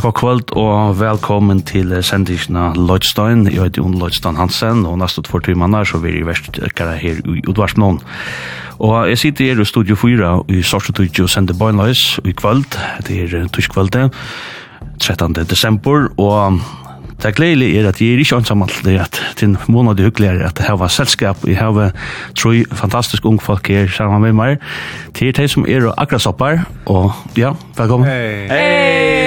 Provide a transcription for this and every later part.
Hei god kvöld og velkommen til sendisjena Lloydstein. Jeg heter Jon Lloydstein Hansen, og nesten for to mannar så vil jeg verstøkere her i Udvarsmån. Og jeg sitter her i Studio 4 i Sorsotudjo sender Bøynløys i kvöld, det er tuskvöldet, 13. desember, og Det gledelige er at jeg er ikke ansam alt det at til måned det hyggeligere at jeg har selskap, jeg har tre fantastisk unge folk her sammen med meg. til de som er akkurat soppar, og ja, velkommen. Hei! Hey.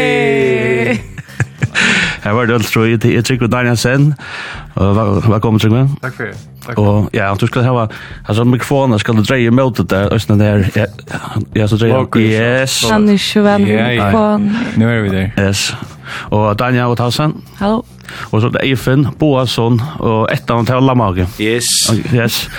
Her var det alt, tror jeg. Jeg trykker Daniel Sen. Velkommen, Trygve. Takk for det. Og ja, du skal ha, altså mikrofonen skal du dreie mot det der, østene der, ja, så dreie, yes. Han er ikke venn mikrofonen. Nå er vi der. Yes. Og Daniel og Tausen. Hallo. Og så er det Eifen, Boasson og ett av dem Lamage. Yes. Yes.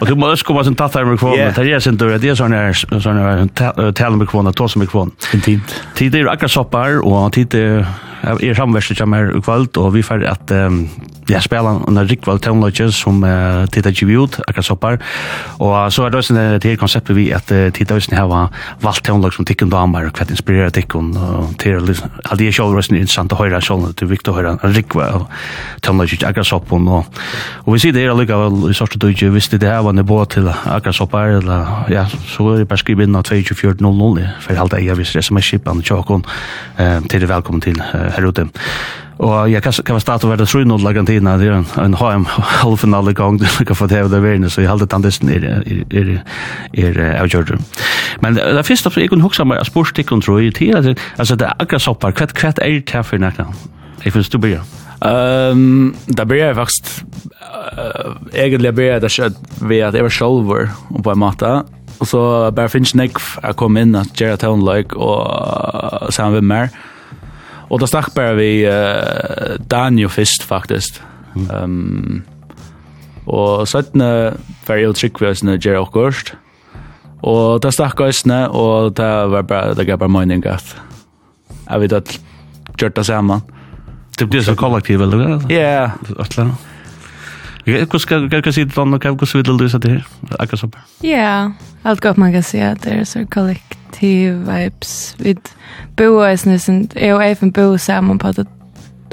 Og du må også komme som tatt her med kvonen. Det er sin dør, det er sånn her, sånn her, tale med kvonen, tåse med. Intimt. Tid er akkurat soppar, og tid er er samverset som er kvöld og vi får at um, jeg spela en Rikvald Townlodge som uh, Tita ut, akkurat soppar. Og så er det også det her konseptet vi at uh, Tita også har valgt Townlodge som tikkun damer og hva inspirerer tikkun og til at det er sjål røsten interessant å høre sjål det er viktig å høre en Rikvald Townlodge akkurat soppar og, og vi sier det her allikevel i sorte dødje hvis det her var nivå til akkurat soppar eller ja, så er det bare skrive inn av 2400 for halda eier hvis det er som er skipan til det velkommen til uh, her ute. Og jeg kan, kan være starte å være 3-0 Argentina, det er en, en HM halvfinale gang, du kan få det av det verden, så jeg halde tandisten er, er, er, er, er avgjørt. Men det første, jeg kunne huksa meg, spørstikken tror jeg, til, altså det er akkurat soppar, hva er det her for nekna? Jeg finnes du blir. Um, da blir jag faktiskt uh, egentligen blir jeg det så vi att jeg var sjolver på en matta och så bara bare finnes jeg ikke å komme inn at Gerard Townløk og sammen med meg, Och då stack bara vi uh, Daniel Fist faktiskt. Ehm um, och sen var jag trick vi sen Jerry August. Och då stack jag och det var bara det gav bara mining gat. Jag vet att gjort det samman. Det blir så kollektivt eller? Ja. Attlar. Hvordan kan si det annet, hvordan vil du løse til her? Akkurat sånn. Ja, alt godt man kan si at det er så kollektiv vibes. Vi bor i snissen, jeg og Eifen bor sammen på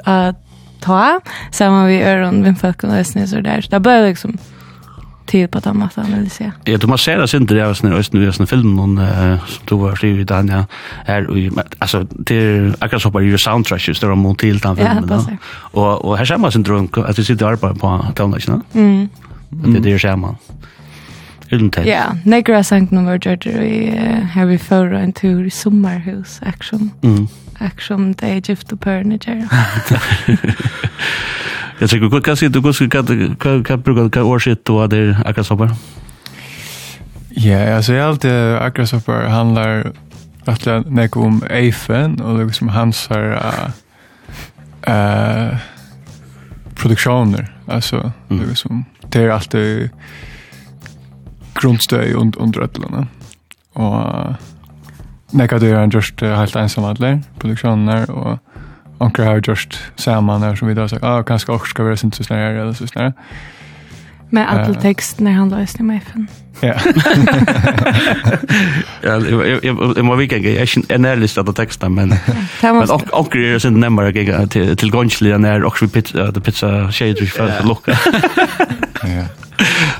at ta, sammen vi øren, vi folk og løsning, så det er. Det er bare liksom, till på den måten vill säga. Ja, du måste säga sen det är sån östen vi sån film och som du var skrivit där ja. Här altså, det er akkurat så bare gjør soundtrack just där mot til den filmen då. Og, og her ser man sen drunk at du sitter og på på tonlagen. Mm. Det er det ser man. Undantag. Ja, Negra sank nummer George i vi Fowler en tur i sommarhus action. Mm. Action det är gift och perniger. Jag tycker vad kan se du går kan kan bruka kan år shit då där akasopar. Ja, alltså allt akasopar handlar att jag om Eifen och liksom hans här eh produktioner alltså det är det är alltid grundstöj und under ettlarna. Och näka det är just helt ensam alla produktioner och onkel har just samman där som vi då sagt, ah, kanske också ska vi sin så snär eller så snär. Med all text när han löser med FN. Ja. Ja, jag må vika jag är en ärlig av texta men men och är synd närmare jag till till Gonsli när och vi pizza the pizza shade för lucka. Ja.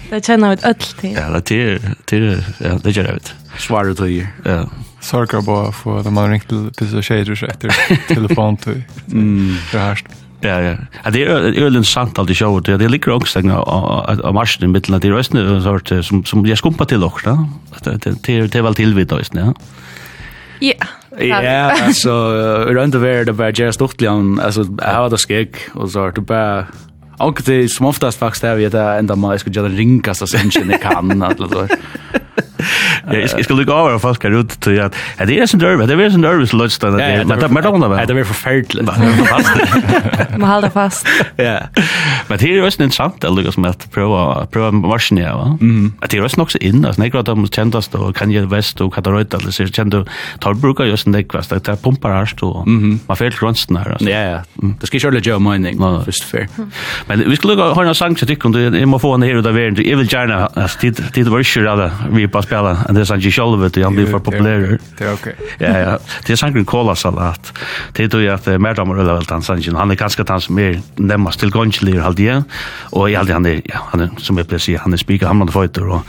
Det känner ut öll till. Ja, det är det är det gör det. Svaret till. Ja sorgar bara för att man ringt till Pisa Shader så efter telefon till det här. Ja, ja. Ja, det är ölen sant alltid show. Det det ligger också en av marschen i mitten av det resten sort som som jag skumpar till också. Det det det är väl till vid då, ja. Ja. Ja, alltså runt över det bara just stortligen alltså har det skägg och så att det bara Och det är som oftast faktiskt är vi att ända man ska göra ringkast och sen känner kan. Jag ska ska lucka över fast kan ut till att det är sån nerv, det är sån nervous lunch där. Men det men då när. Det är förfärligt. Man håller fast. Ja. Men det är ju också intressant att lyckas med att prova prova marschen ja. va. Mm. Att det är också också in alltså när de måste kända då kan jag väst och kataröt eller så kända tar brukar just den kvast att det pumpar harst och man helt grunsten här alltså. Ja ja. Det ska ju köra lite mining först för. Men vi skulle lucka ha en sång så tycker du jag måste få en här utav världen. Jag vill gärna att det det var ju rada vi på spela det är inte själva det han blir för populär. Det är okej. Ja ja. Det är sangen kola salat. Det är ju att mer damer eller väl dans sanji. Han är ganska tant som är närmast till gångslir halt igen. Och i allt han är ja han är som jag precis han är spikar han man fighter och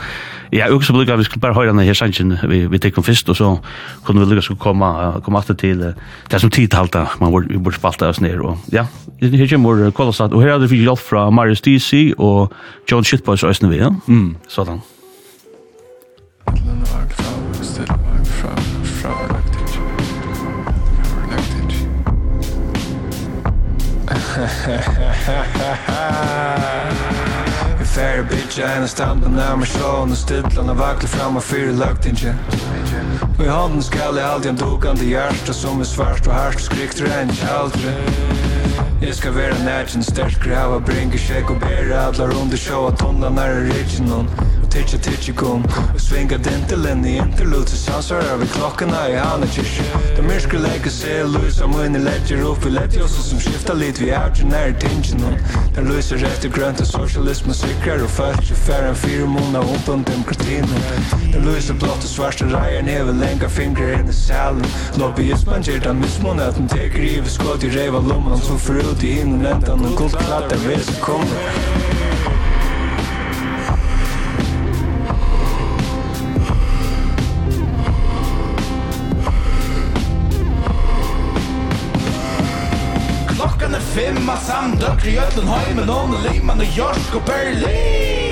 Ja, jag också brukar vi skulle bara höra den här sangen vi vi tek kom först och så kunde vi lyckas komma komma åter till det som tid halta man borde vi borde spalta oss ner och ja, det här kommer kolla salat och här hade vi hjälp från Marius DC och John Shitboys Ösnevi. Mm, sådan. Jeg færre bitch, jeg stampa standen av meg slående Stiltlene vakler fram og fyrer lagt ikke Og i hånden skal jeg alltid en dukande hjärsta Som er svart og hardt skrikt rent aldri Jeg skal være nærkjen, sterk grava, bringe sjekk og bære Adlar under sjå at hånda nær original Titcha titcha kom Og svinga dintelen i interlude Sansar er vi klokkena i hana kyrkje Da myrskri leika se lusa munni ledger opp Vi lett oss som skifta lit vi er nær tingenon Den lusa rett grønt og socialism og sikrar Og fært i færre enn fire måneder ompen demokratien Den lusa blått og svarsta reier ned neve lenga fingre inn i salen Lobbyismen gjer den mismån at den teker i vi skått i reiva lomman som forut ut i innerlättan och som kommer Klockan är fem av samdöcker i ötlen hajmen Någon limman och jorsk och Berlin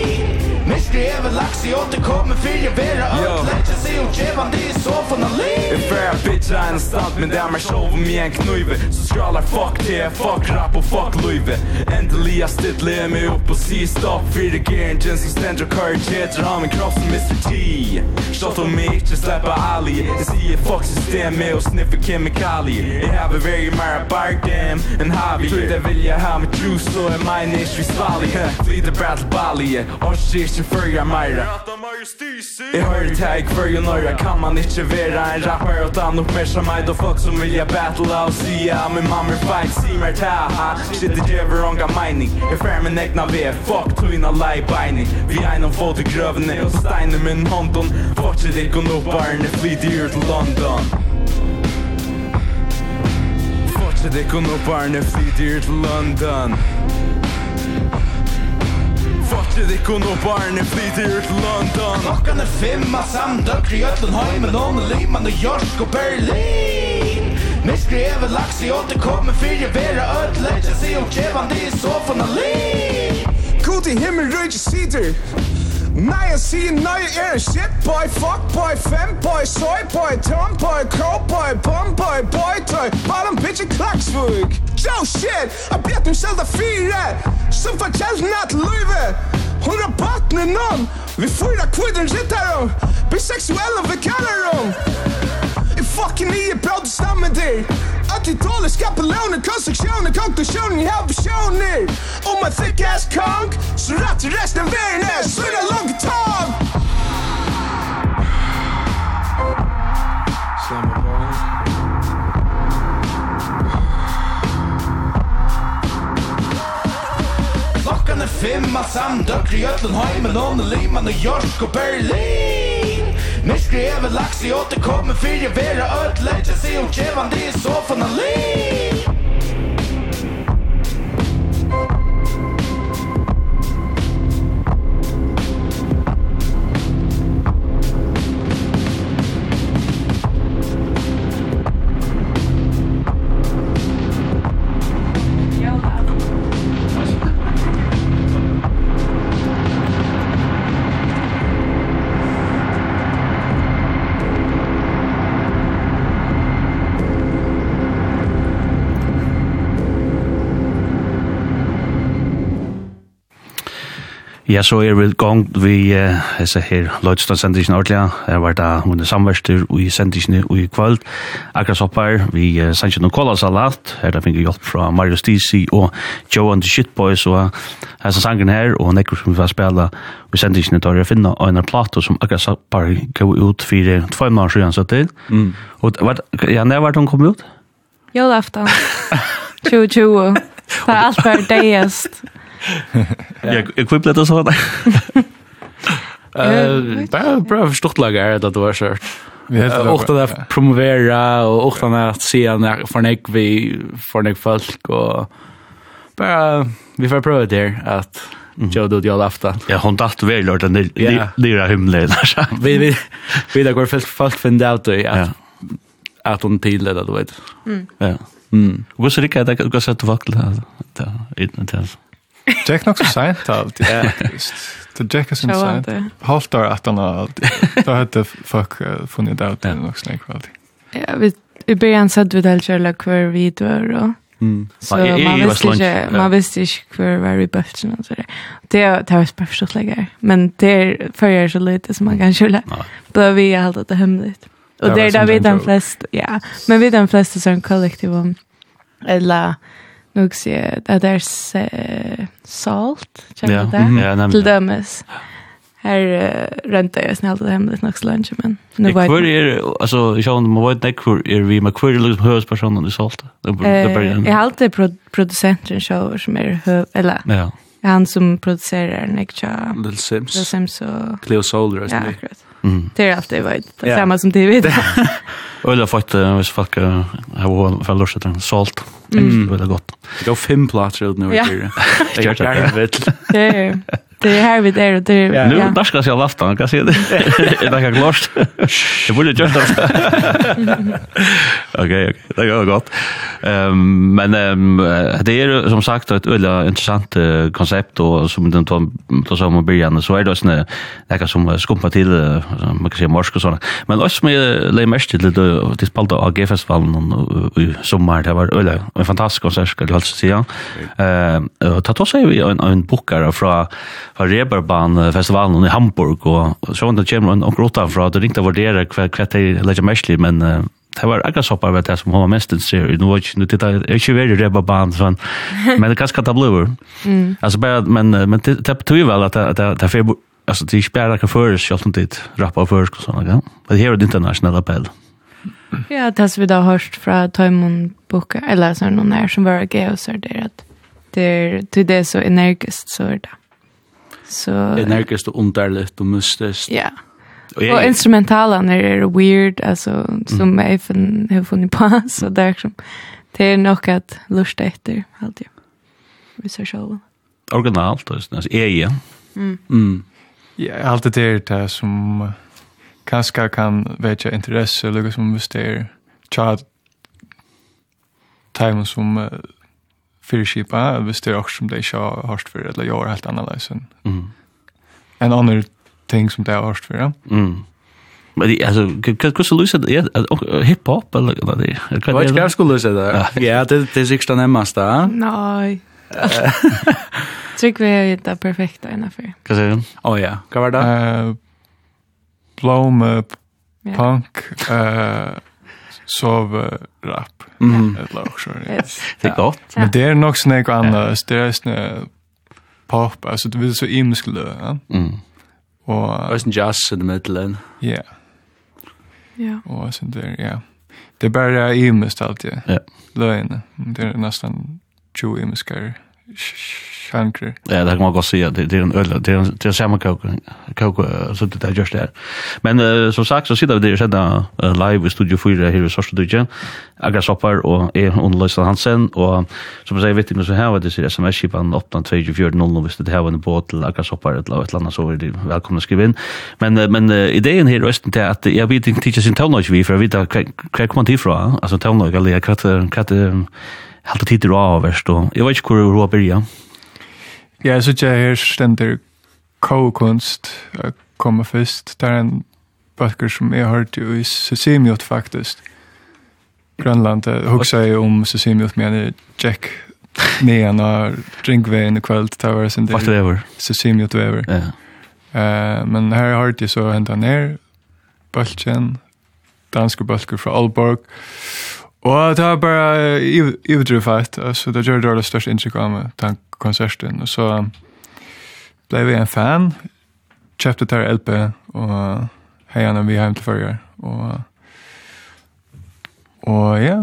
Mystery ever lax i återkommer Fyra vera upp. Lätta sig och djävan Det är så fan han liv En fair bitch är en stunt Men det är mer show om jag en knuive Så skrallar fuck det Fuck rap och fuck luive Endelig jag stittler mig upp och si stopp Fyra gearen Jens som ständer och kör Tjeter har min kropp som Mr. T. Shot om mig inte släppa Ali Jag säger fuck systemet och sniffer kemikalier Jag har very mara bark dem En havi Tror det vill jag ha med juice Så är mine ish vi svallig Flyter brattle balje Och shit ikkje fyrja meira Jeg høyre teg kvør jo nøyra Kan man ikke være en rapper Og ta nok mer som meg. Da folk som vilja battle Og ja, min mamma er feil Si mer ta ha. Shit det gjever onga mening. Jeg fer min egna ve Fuck tuina lei beining. Vi er noen få til grøvene Og steiner min hånden. Fortset ikke og no barne Flyt i ur til London. Fortset ikke og no barne Flyt i ur til London. Bæsje dikken og barne flyter ut London. Klokkan er fem av samdøkker i Øtlenheimen Og Liman og Jorsk og Berlin. Med skrevet laks i åtte kommer fyrje vera ødleggen Se om kjevande i sofaen liv God i himmel røyge sider. Nei, jeg sier nei, jeg er en shit boy Fuck boy, fem boy, soy boy Tom boy, crow boy, bum boy Boy toy, bottom bitch i klaksvug. Joe shit, jeg bet nu selv da fire, som fortjeller natt løyve Hon har partner nån Vi fyra kvinnor sitter om Bisexuella vi kallar dem I fucking nio protestar med dig Att i talet skapar lånet Konstruktioner, konklusioner, jag visioner Om en thick ass kong Så rätt resten av världen är Svinna långt tag Han er fimma samdøkker i Øtlenheimen Og Lima, New York og Berlin Mer skrevet laks i återkommer Fyrir vera ødleggen Se om kjevan det i sofaen alene Ja, så er vi gong vi uh, hese her Lødstad-sendisjen ordelig. Jeg var da hun er samverster i sendisjen i kvöld. Akkurat oppar vi uh, sendisjen og kolla salat. Her da finner hjelp fra Mario Stisi og Joe and the Shitboys og hese sangen her og nekker som vi får spela i sendisjen i tar jeg finna og en plato som akkurat oppar gav ut fire, två måneder siden så til. Mm. Og var, ja, når var hun kom ut? Jolaftan. 2020. Det er alt for deiest. Jag jag kvipplet det så där. Eh, det är bra förstått lagar att det var så. Vi har ofta där promovera och ofta när att se när för nek vi för nek folk och bara vi får prova det att jag då jag afta. Ja, hon dacht väl lort den lilla himlen där. Vi vi vi där går folk folk finna ut det att att hon tillade du vet. Mm. Ja. Mm. Och så det kan jag gå så att vakla där. Det är inte det. Jack nog så sent allt. Ja. Det Jack är så sent. Halt år att han allt. Då hade fuck funnit ut det också när kvällt. Ja, vi i början satt vi det själva kvar videor och Mm. Så man visste inte, man visste inte hur var i bulten och sådär. Det är det var bara förstått läggare. Men det är för förrör så lite som man kan kjulla. Då vi har hållit det hemligt. Och det är där vi den flest, ja. Men vi den flesta som kollektiv om, eller nog se att det är salt, jag vet det. Till dömes. Här räntar jag snällt det hemligt nog lunch men nu vet jag. är alltså jag undrar vad det är är vi med kvar query liksom hörs i salt. Det börjar. Jag har alltid producenten show som är eller. Ja. Han som producerar Nickcha. Little Sims. Little Sims och Cleo Solder och så. Akkurat. Mm. Det är alltid vad det samma som det vet. Eller fått hvis folk har varit för lust att salt. Mm. Det var gott. Det går fem platser ut nu. Ja. Jag gör det. Ja, ja. Det är här vi där och det är... Nu är ska jag lafta, man kan se det. Det är klart. Det borde göra det. Okej, okej. Det går gott. Ehm men det är som sagt ett väldigt intressant koncept och som den tar ta som om börja så är det såna där som skumpa till uh, man kan säga morsk och såna. Men också med le mest till det det spalta AG festivalen i sommar det var öle en fantastisk konsert skulle jag säga. Ehm ta tossa vi en en bokare från på Reeperbahn-festivalen i Hamburg, og så var det kommer en onker utenfra, og det ringte å vurdere hva, det lägger mest men uh, det var akkurat så på det som hon var mest intresserad. Nu var inte det är inte värre det bara band. Men det kanske ta blöver. Mm. Alltså bara men men det tror ju väl att det det för alltså det spelar kan för sig alltid dit rappa för och såna ja. Men här är det internationella appell. Ja, det har vi då hört från Timon Boka, eller så någon där som var gay och så där att det till det så energiskt så där. Så energiskt och underligt och mystiskt. Ja. Och, jag, och instrumentalen är weird alltså som jag även har funnit på så där som det är nog att lusta efter alltid. Vi ser själva. Originalt alltså alltså är Mm. Mm. Ja, allt det är det som kanske kan väcka intresse eller som visst är child time som uh, fyrskipa, hvis det er også som det ikke har hørt for, eller gjør helt annerledes enn mm. en annen ting som det har hørt for. Ja. Mm. Men alltså hur ska lösa det? Hip-hop, eller vad det är? Vad ska jag lösa det? Ja, det det är sista närmaste. Nej. Tycker vi är det perfekta innanför. Vad säger du? Åh ja, vad var det? Uh, Blow Punk uh, sovrap. Mm. Eller också. Yes. Det är gott. Men det är nog sån här annars. Det är snä pop. Alltså det vill så imskelig. Ja? Mm. Och... Och sån jazz i mitten. Ja. Ja. Och sen där, ja. Det är bara imskt alltid. Ja. Löjande. Det är nästan 20 imskare. Ja sjankre. Ja, det kan man godt se, det, det er en øl, det er, det er samme kåke, kåke, så det er just det Men uh, som sagt, så sitter vi der sedda uh, live i Studio 4 her i Sørste Dugjen, Agra Soppar og jeg, Under Hansen, og som jeg sier, vet ikke, så her var det sier sms-kipan 8-24-00, hvis det her var en båt til Agra Soppar eller et eller annet, så er det velkomne å skrive inn. Men, uh, men uh, ideen her i Østen til at jeg vet ikke, ikke sin tavnøy vi, for jeg vet hva kommer man til fra, altså tavnøy, eller hva er det, helt tid til avverst, og jeg vet ikke hvor hun har byrja. Ja, jeg synes jeg her stender kåkunst kommer først. Det er en bøkker som jeg har hørt i Sesimiot faktisk. Grønland, jeg husker jeg om Sesimiot, men jeg Jack Nean og Ringveien i kveld, det var sin del. Vart det over? Sesimiot over. Ja. Uh, men her har jeg så hentet ned, Bøltjen, danske bølger fra Aalborg, Og det var bare ivedrufet, altså det gjør det aller største inntrykk av meg, den konserten, og så ble vi en fan, kjøpte der LP, og heierne vi hjem til førre, og og ja,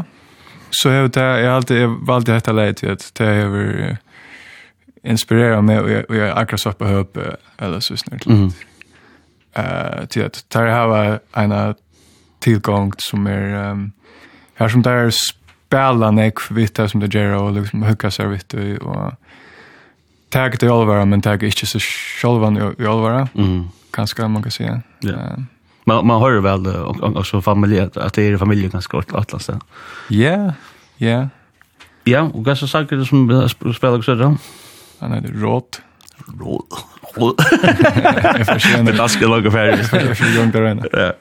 så jeg, det, jeg, alltid, jeg valgte dette leid til at det har inspireret meg, og och jag, jeg akkurat så på höp eller så snart, mm. uh, til at det har en tillgång som är... um, här som där spela nek vitt som det gör och liksom hugga sig vet du och tag det allvar men tag är inte så självan i allvar. Mm. Kanske man kan säga. Ja. Yeah. Man man hör väl och och också familj att det är familjen ganska kort atlas. Ja. Ja. Ja, och ganska saker som spelar också då. Han är rått. Rått. Jag förstår inte. Det ska logga färdigt. Jag förstår inte. Ja.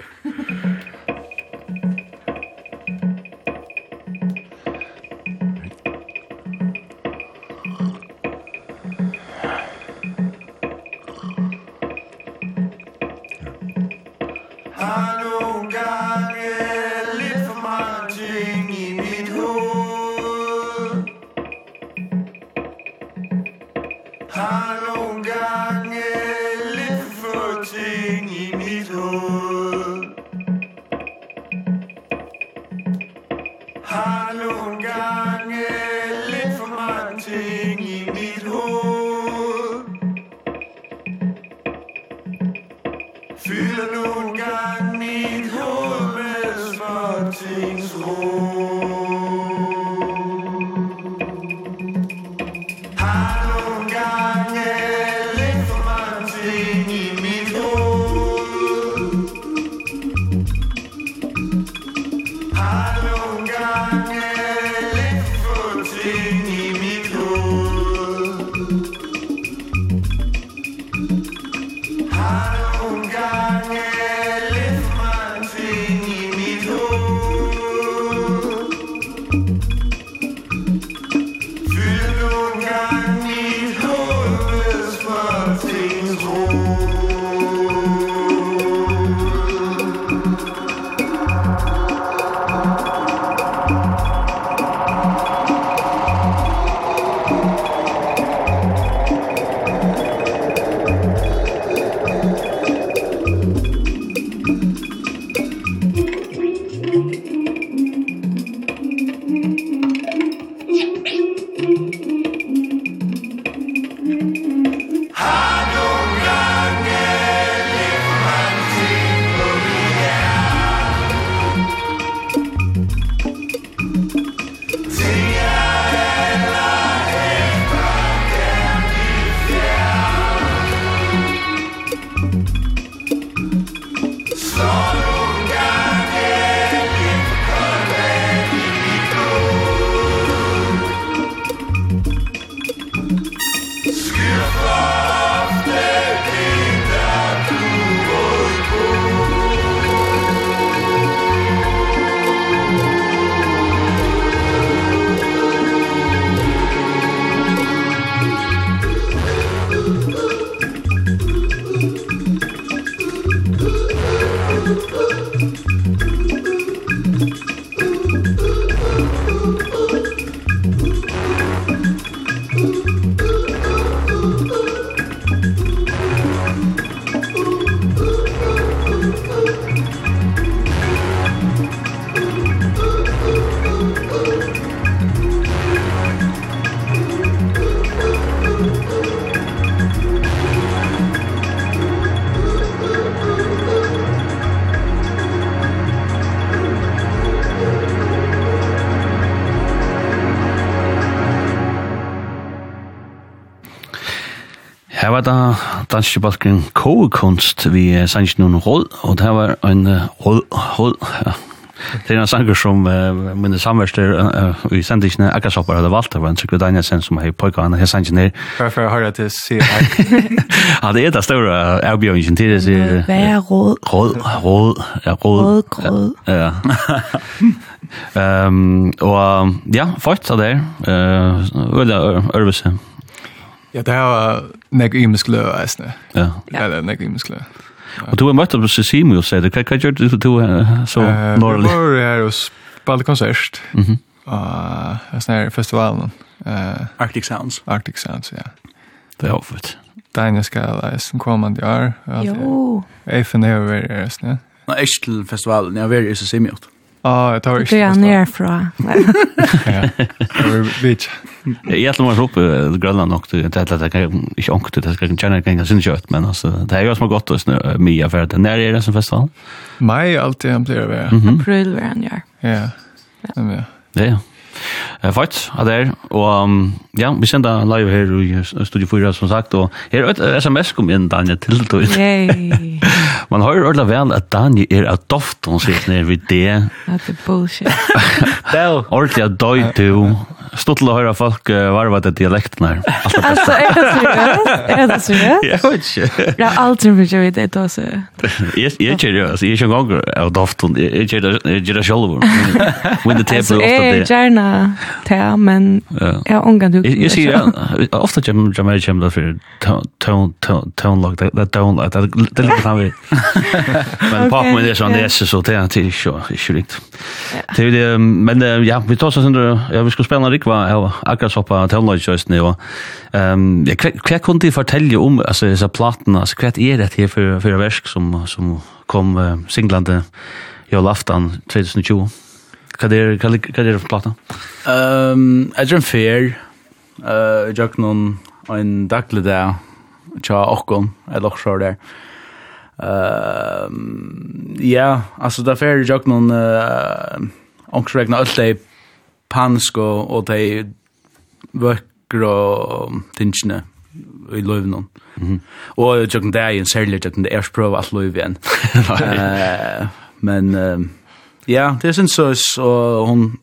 danske balken Kogekunst vi sanns noen råd og det var en hold, råd ja. Det er en sanger som uh, mine samverster uh, i sendingene Akkasoppar hadde valgt, det var en Trygve Danielsen som har pågå han her sangen her. Hvorfor har jeg til å si? Ja, det er det store avbjørningen til det sier... Vær råd. Råd, råd, ja, råd. Råd, Ja. um, og ja, fort av det. Uh, Øyla Ørvese. Ja, det var nek imisk lø, eisne. Ja. Ja, det er nek imisk lø. Og du har møtt opp til Simo, og sier det, hva gjør du til så norrlig? Vi var her og spalte konsert, og sånn her festivalen. Arctic Sounds. Arctic Sounds, ja. Det er hoppet. Deine skal eisen kommande år. Jo. Eifen er jo veldig eisne. Nei, ikke til festivalen, jeg var her i Simo. Ja, det var ikke. Det er nere fra. Ja, det var vidt. Jeg hjelper meg opp i Grønland nok, det er at jeg kan ikke ångte, det skal kjenne ikke engang sin kjøtt, men altså, det er jo som er godt hos Mia, for det nere er det som festivalen? Mai alltid han blir det. April hver han gjør. Ja, ja. Ja, ja. Fart, ja, det er. Og ja, vi sender live her i Studio 4, som sagt, og her er et sms kom inn, Daniel, til du. Yay! Man har ju ordla väl att Daniel är att doft hon sitter ner vid det. That's bullshit. Det är ordla döj du Stort til å høre folk uh, varva det dialekten her. Altså, er det seriøst? Er det seriøst? Jeg vet ikke. Jeg har aldri mye vidt det også. Jeg er ikke det, altså. Jeg er ikke engang av doften. Jeg er ikke det selv. When the tape er ofte det. Jeg er gjerne det, men jeg har ungan du. Jeg sier det. Ofte kommer jeg kommer det for tone lock, det er tone-log, det er litt han vil. Men på meg det er sånn, det er så det er ikke riktig. Men ja, vi tar oss en ja, vi skal spille en nekva av Agasoppa Tøvnløysjøysene, og um, ja, hva kunne de fortelle om altså, disse platene, altså, hva er det her for, for versk som, som kom uh, singlande i laftan 2020? Hva er, hva er, hva er det for plata? Um, jeg tror en fair, Eh, jeg tror noen en daglig dag, tja okkon, eller okkar der. Ehm ja, altså, där fair, jeg eh noen, uh, regna allt det japansk og, og de vøkker og tingene i løven og mm -hmm. og tjokken det er en særlig tjokken det er prøve alt løv igjen. Men uh, ja, det synes jeg så hun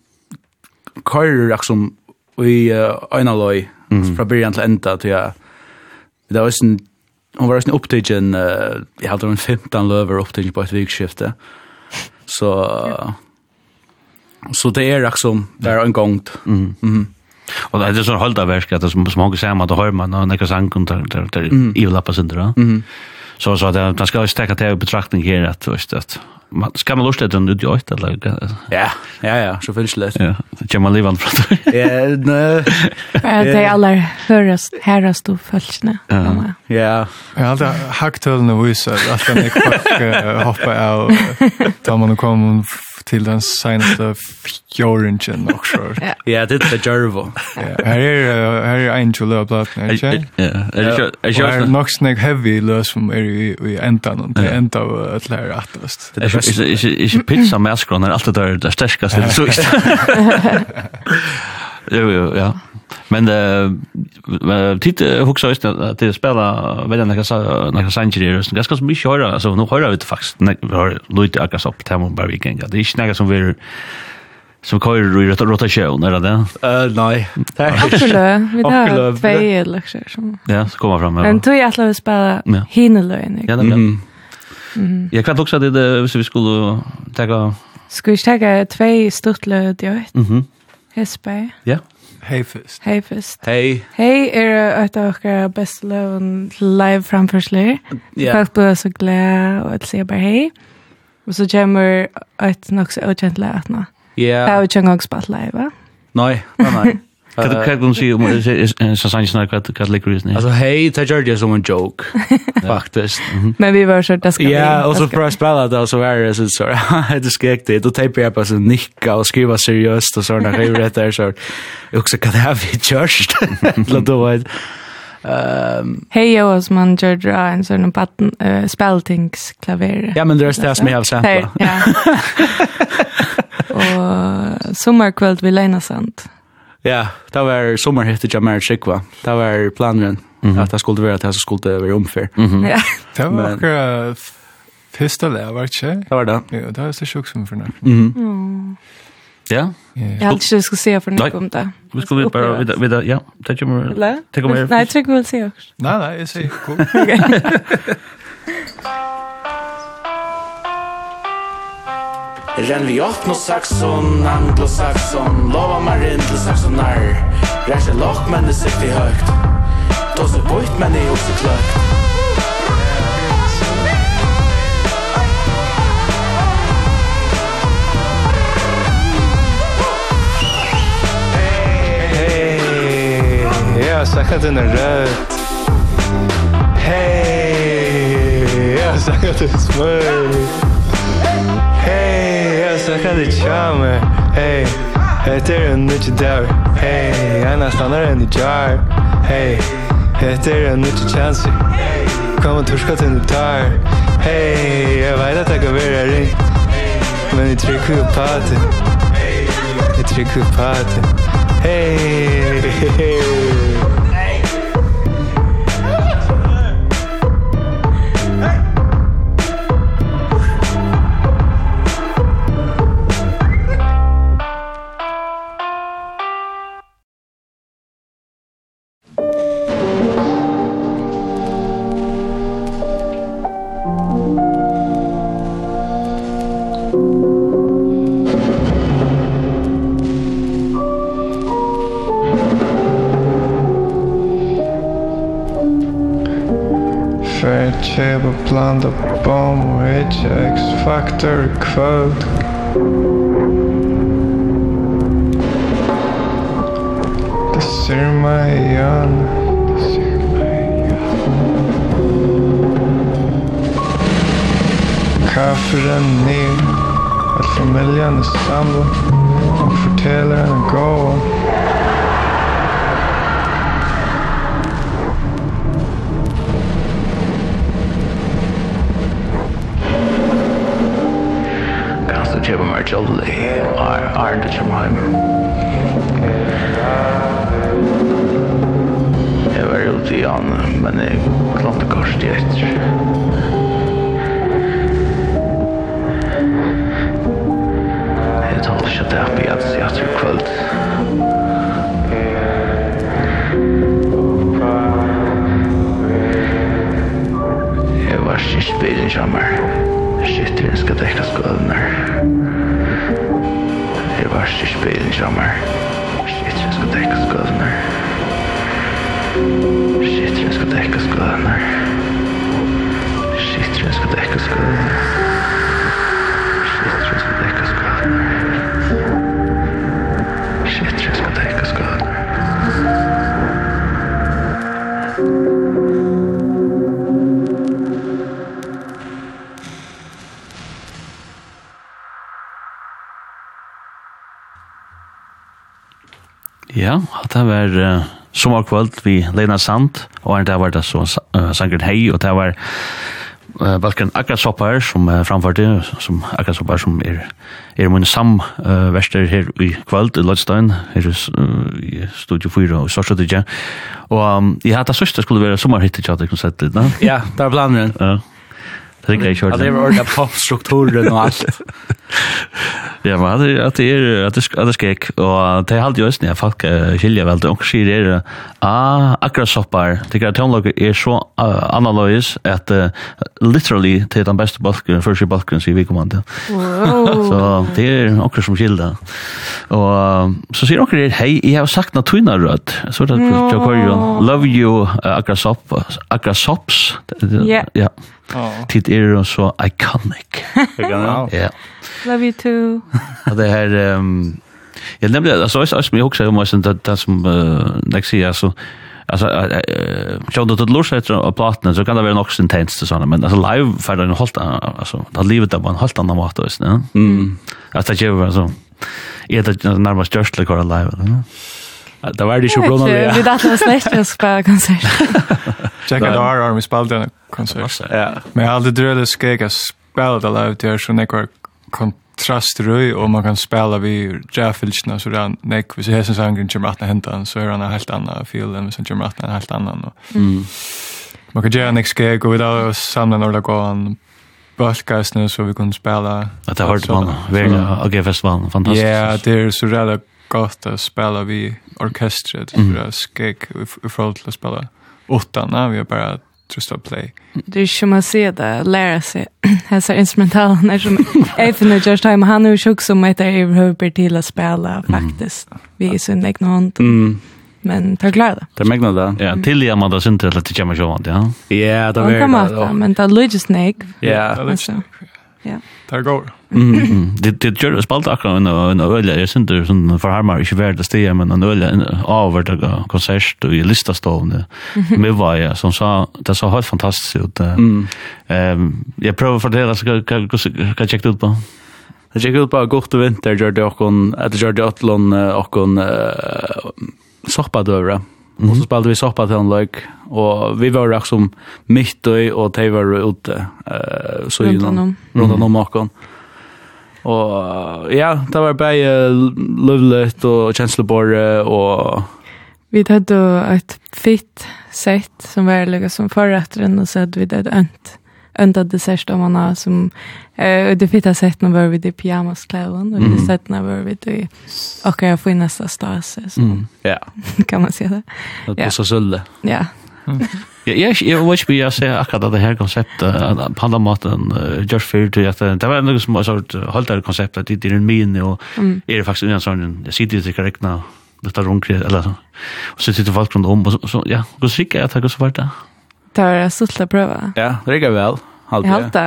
kører liksom i uh, øyne løy fra byrjan til enda til jeg. Det var sånn Hon var sånn opptidgen uh, jeg hadde en 15 løver opptidgen på et vikskifte. Så Så det er liksom, det er en gång. Mm. Mm. Och det är så hållda verk att det som många säger man då hör man när några sankon där där där i lappa sen då. Mm. Så så att man ska ju stäcka till betraktning här att först att man ska man lusta den ut i åt eller ja ja ja så finns det ja det kan man leva från ja nej det är alla höras höras då fälsna ja ja alltid hacktölen och visar att den är kvar hoppa av då man kom till den senaste fjorringen också. Ja, det är Jervo. Ja, här är här är en chula plats, nej. Ja, är jag jag nog snack heavy lös som är i i ändan och det ända av att lära attast. Det är är är pizza med skronar allt det där starkaste så. Jo, jo, ja. Men eh tid hugsa ist att det spela väl när jag när jag sanjer det är ganska så mycket höra alltså nu höra vi det faktiskt när vi har lite akkurat upp till bara vi kan det är snäga som vi som kör i rotation eller det? Eh nej. Akkurat vi har två lektioner som. Ja, så kommer fram. Men tror jag att vi spela hinelöjning. Ja, det Mm. Jag kan också att det vi skulle ta Ska vi ta två störtlöd jag vet. Mhm. Hesberg. Ja. Heyfest. Heyfest. Hey. Hey er at av best beste løven live framførsler. Ja. Folk blir så glad, og jeg sier bare hei. Og så kommer et nok så ukjent løven. Ja. Det er jo live, va? Nei, nei, nei. Kan du kan du se om så sanns snack att kan lika reason. Alltså hej, ta Georgia som en joke. Faktiskt. Men vi var så att det ska. Ja, och så för att spela det så är det så så det skäkt det och tejpa på så nicka och skriva seriöst och såna grejer rätt där så. Också kan det ha vi just. Låt då vad. Ehm Hej Joas man gör dra en sån patten speltings klaver. Ja men det är det som jag har sagt. Ja. Och sommarkväll vid Lena Sant. Ja, det var sommerhittet jag mer skickva. Det var planen mm -hmm. att det skulle vara att det skulle vara omfär. Mm -hmm. Ja. Det var Men, akkurat första det var inte? Det var det. Ja, det var så sjukt som för när. Mm. Mm. Ja. Jag hade inte skulle se för något om det. Vi skulle bara vid vid ja, Det kommer... Eller? Ta ju mer. Nej, jag tror vi vill se också. Nej, nej, jag säger cool. Okej. Renn vi åpne saxon, anglosaxon Lova meg rinn til saxonar Ræsje lokk, men det sikt i høgt Tåse bort, men det er også kløgt Jag har sagt den är rött Hej, jag har sagt den är smörj snakka det tjame Hey, heter en nytt dag Hey, anna stannar en i jar Hey, heter en nytt chans Kom og torska til du tar Hey, jeg veit at jeg kan være ring Men jeg trykker jo på det Jeg trykker jo på det Hey, hey, hey. plant a bomb which X Factor quote The Sirmayan The Sirmayan Kafferen ner Att familjen är samlad och förtäller en gåva charge of the Iron to Chumheim. Jeg var ute i han, men jeg klante korset til etter. Jeg talte ikke at det er på jævns i etter kvöld. Jeg var ikke i spilin. Shit, jeg skal dekka skålen her. Kanskje spelen kommer. Shit, jeg skal dekke skadene. Shit, jeg skal dekke skadene. Shit, jeg skal dekke skadene. det var uh, sommerkvöld vi Lena Sand, og det var det så uh, sangren Hei, og det var uh, Balkan Akrasoppar som uh, framførte, som Akrasoppar som er, er min samverster uh, her i kvöld i Lodstein, her uh, i Studio 4 og Sorsotidja. Og um, jeg hadde sørste skulle være sommerhittet, ja, det kunne sett det, Ja, det var planen. Ja. Det är short. Det är ordna på strukturen och allt. Ja, men det att det är att det att det skek och det är alltid just när folk skiljer väl det och skir är ah akra soppar. Det är tonlog är så analogus att literally till den bästa balken för sig balken så vi kommer inte. Så det är också som skilda. Och så ser också det hej jag har sagt något tunna röd. Så det jag kör love you akra sopp akra sopps. Ja. Ja. Tid er jo så iconic. Ja. Love you too. Og det her... Um, ja, nemlig, altså, også, også, jeg husker jo meg, det, det som, uh, next year, altså, alltså jag då det låter så att plattan så kan det vara något intensivt så såna men alltså live för den hållt alltså det livet där på en helt annan mat då så ja mm alltså det gör så är det närmast just like live eller? Det var det ikke blå nånne. Vi datt oss nästa och spela konsert. Checka det har om vi spelade en konsert. Men jag hade dröjt skräck att spela det live till er så nekvar kontrastrøy, og man kan spela vi jaffilsna, så det er nek, hvis hessen sangren kommer atna hentan, så er han en helt annan feel enn hvis han kommer atna en helt annan. Mm. Man kan gjøre nek skeg, og vi da samla når det går an bølgasne, så vi kunne spela. At det hørte man, vi er AG Festival, fantastisk. Ja, det er så redda godt å spela vi orkestret mm. för att skäck ifrån till att spela åttarna. Vi har bara trösta play. Det är som man ser det, lära sig dessa när som Eifen och George Time, han är ju tjock som heter överhuvudber till att spela faktiskt. Vi är så egna hand. Mm. Men ta klar det. Det megna det. Ja, till jag man där synte att det kommer så vant, ja. Ja, det var det. Men det lugges nek. Ja, det Ja. Där går. Mm. Det det gör det spalt akkurat en en öle är inte sån för harmar inte värd att stiga men en öle över det konsert och i lista stående. Med var jag som sa det så helt fantastiskt ut. Ehm jag provar för det ska kan kan checka ut på. Jag checkar ut på gott vinter gör det och kon att gör det åtlon och kon soppa. -hmm. Och så spelade vi soppa till en lök och vi var också som mitt och och de var ute eh så ju om runt om marken. Och ja, det var bara lovligt och känsloborre och Vi hade ett fitt sätt som var lika som förrättaren och så hade vi det önt enda dessert om man har som eh det fitta sett när var vi det pyjamas kläder och det sett när var vi det och jag får nästa stas så. Ja. Kan man se det? Det är så sulle. Ja. Ja, jag jag vet ju jag säger akkurat det här konceptet att på något sätt just för att det var något som så hållt det konceptet det är en min och är det faktiskt en sån jag sitter det korrekt nu detta runt eller så sitter folk runt om och så ja, går sig att det går så vart där. Det var en suttla prøve. Ja, det rikker vel. Halte. Jeg halte.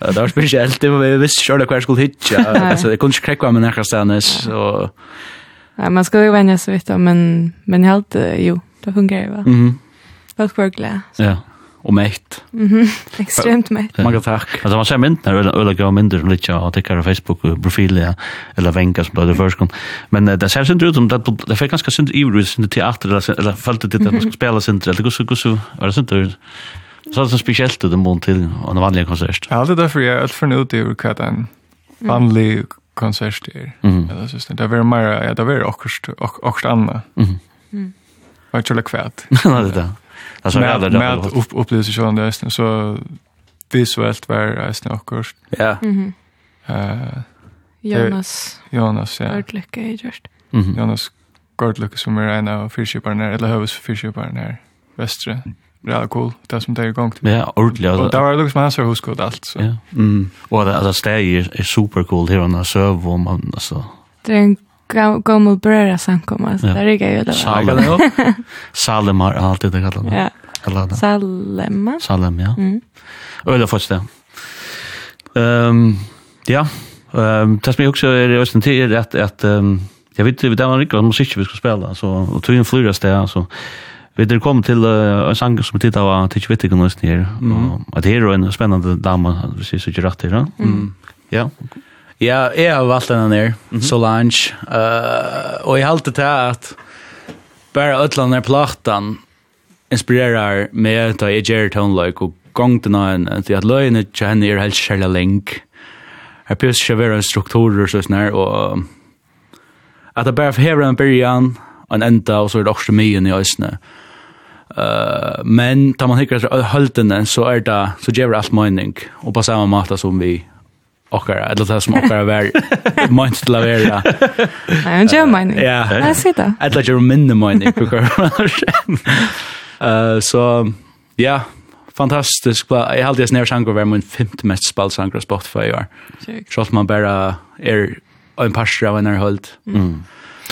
Ja, det var spesielt. Det var vi visste selv hva jeg skulle hitje. altså, jeg kunne ikke krekke meg nærkast hennes. Og... Ja, man skulle jo vende så vidt, men, men jeg halte, jo, det fungerer jo. Mm -hmm. Folk var glad. Ja och mätt. Mhm. Extremt mätt. Många tack. Alltså man ser mynt när eller öla mynder som lite jag tycker på Facebook profil ja eller vänka som det först kom. Men det ser synd ut som det det fick ganska synd i sin teater eller eller följde det att man ska spela synd eller kus kus var det synd ut. Så det är speciellt det mån till en vanlig konsert. Ja, det är därför jag är för nu det är vad en vanlig konsert är. Eller så det är mer ja, det är också också annat. Mhm. Mm. Vad tror du kvärt? Ja, det där. Alltså med, med, med upp, upplevelse sjön där istället så visuellt var istället också. Ja. Mhm. Eh Jonas. Jonas ja. Gardlycke är just. Mhm. Jonas Gardlycke som är en av fyrskiparna eller hövs fyrskiparna här västra. Ja, cool. Det som det är igång till. Ja, ordentligt. Och där var det liksom hans så huskod allt. Så. Ja. Mm. Och det, alltså, steg är, är supercool här under söv och man, alltså. Det är en gammal bröra samkomma så där är ju det. Salem. Salem har alltid det kallat. Ja. Kallat. Salem. Salem ja. Mm. Eller först det. Ehm ja, ehm tas mig också är östen till att att ehm jag vet inte vad det musik vi ska spela så och tog en flyras där så Vi det kom till uh, en sang som tittar var till vet inte någonstans ner. Och det är en spännande dam, precis så rätt där. Mm. Ja. Ja, jeg har valgt denne ned, mm -hmm. Solange. Uh, og jeg halte til at bare ødlene platan inspirerar meg til jeg gjør toneløk og gong til noen, til at løgene til henne er helt kjærlig link. Her pjøs ikke være strukturer og sånn her, og at det bare hever en byrjan, en enda, og så er det også mye i øsene. Uh, men tar man hikker høldene, så er det, så gjør det alt mening, og på samme måte som vi okkara, eller det som okkara var mønt til å være. Nei, hun gjør mening. Ja. Jeg sier det. Eller gjør minne mening, på hva Så, ja, fantastisk. Jeg har alltid snart sanger var min femte mest spalt sanger på Spotify i år. Selv man bare er en parster av en er holdt. Mm.